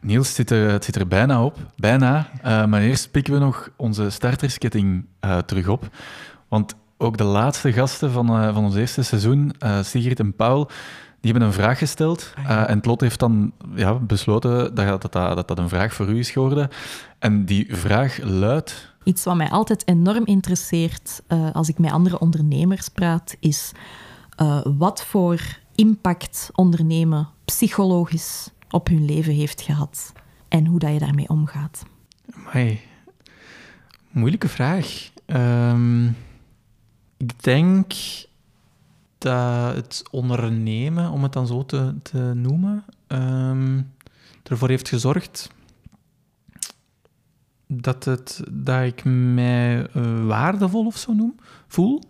Speaker 1: Niels, het zit er, het zit er bijna op. Bijna. Uh, maar eerst pikken we nog onze startersketting uh, terug op. Want ook de laatste gasten van, uh, van ons eerste seizoen, Sigrid en Paul, die hebben een vraag gesteld. Ah, en het lot heeft dan ja, besloten dat dat, dat dat een vraag voor u is geworden. En die vraag luidt...
Speaker 5: Iets wat mij altijd enorm interesseert als ik met andere ondernemers praat, is wat voor impact ondernemen psychologisch op hun leven heeft gehad en hoe dat je daarmee omgaat?
Speaker 3: Amai. Moeilijke vraag. Um, ik denk dat het ondernemen, om het dan zo te, te noemen, um, ervoor heeft gezorgd dat, het, dat ik mij uh, waardevol of zo noem, voel.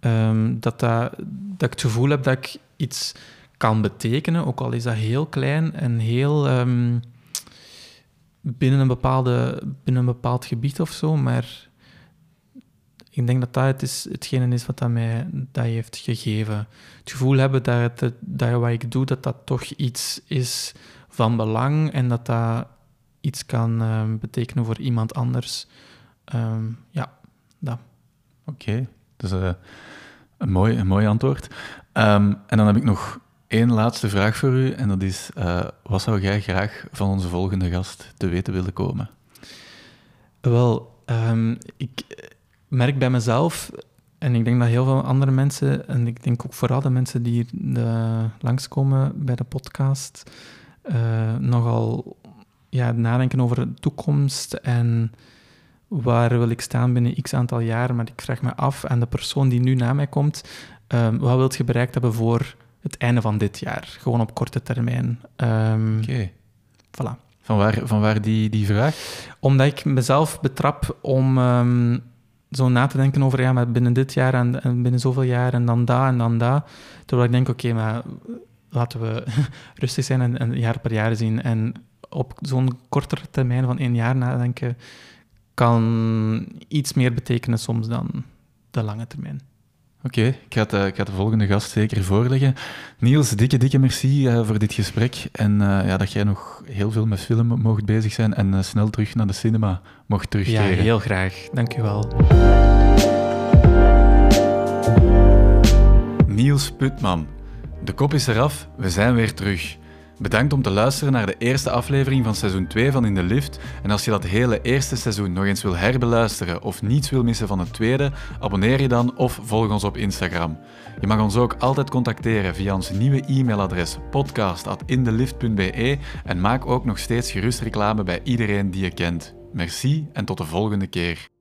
Speaker 3: Um, dat, dat, ik het gevoel heb dat ik iets kan betekenen, ook al is dat heel klein en heel um, binnen, een bepaalde, binnen een bepaald gebied of zo, maar ik denk dat dat het is, hetgene is wat dat mij dat heeft gegeven. Het gevoel hebben dat, het, dat wat ik doe, dat dat toch iets is van belang en dat dat iets kan um, betekenen voor iemand anders. Um, ja, dat.
Speaker 1: Oké, okay. dat is uh, een, mooi, een mooi antwoord. Um, en dan heb ik nog één laatste vraag voor u. En dat is, uh, wat zou jij graag van onze volgende gast te weten willen komen?
Speaker 3: Wel, ik merk bij mezelf, en ik denk dat heel veel andere mensen, en ik denk ook vooral de mensen die hier de, langskomen bij de podcast, uh, nogal ja, nadenken over de toekomst en waar wil ik staan binnen x aantal jaar. Maar ik vraag me af aan de persoon die nu na mij komt, um, wat wilt je bereikt hebben voor het einde van dit jaar? Gewoon op korte termijn. Um,
Speaker 1: Oké. Okay.
Speaker 3: Voilà.
Speaker 1: Van waar, van waar die, die vraag?
Speaker 3: Omdat ik mezelf betrap om um, zo na te denken over, ja, maar binnen dit jaar en, en binnen zoveel jaar en dan dat en dan dat. Terwijl ik denk, oké, maar laten we rustig zijn en, en jaar per jaar zien. En op zo'n kortere termijn van één jaar nadenken kan iets meer betekenen soms dan de lange termijn.
Speaker 1: Oké, ik, ga de, ik ga de volgende gast zeker voorleggen. Niels, dikke, dikke merci uh, voor dit gesprek. En uh, ja, dat jij nog heel veel met film mocht bezig zijn en uh, snel terug naar de cinema mocht terugkeren.
Speaker 3: Ja, heel graag. Dank u wel.
Speaker 1: Niels Putman. De kop is eraf, we zijn weer terug. Bedankt om te luisteren naar de eerste aflevering van seizoen 2 van In de Lift. En als je dat hele eerste seizoen nog eens wil herbeluisteren of niets wil missen van het tweede, abonneer je dan of volg ons op Instagram. Je mag ons ook altijd contacteren via ons nieuwe e-mailadres podcast.indelift.be en maak ook nog steeds gerust reclame bij iedereen die je kent. Merci en tot de volgende keer.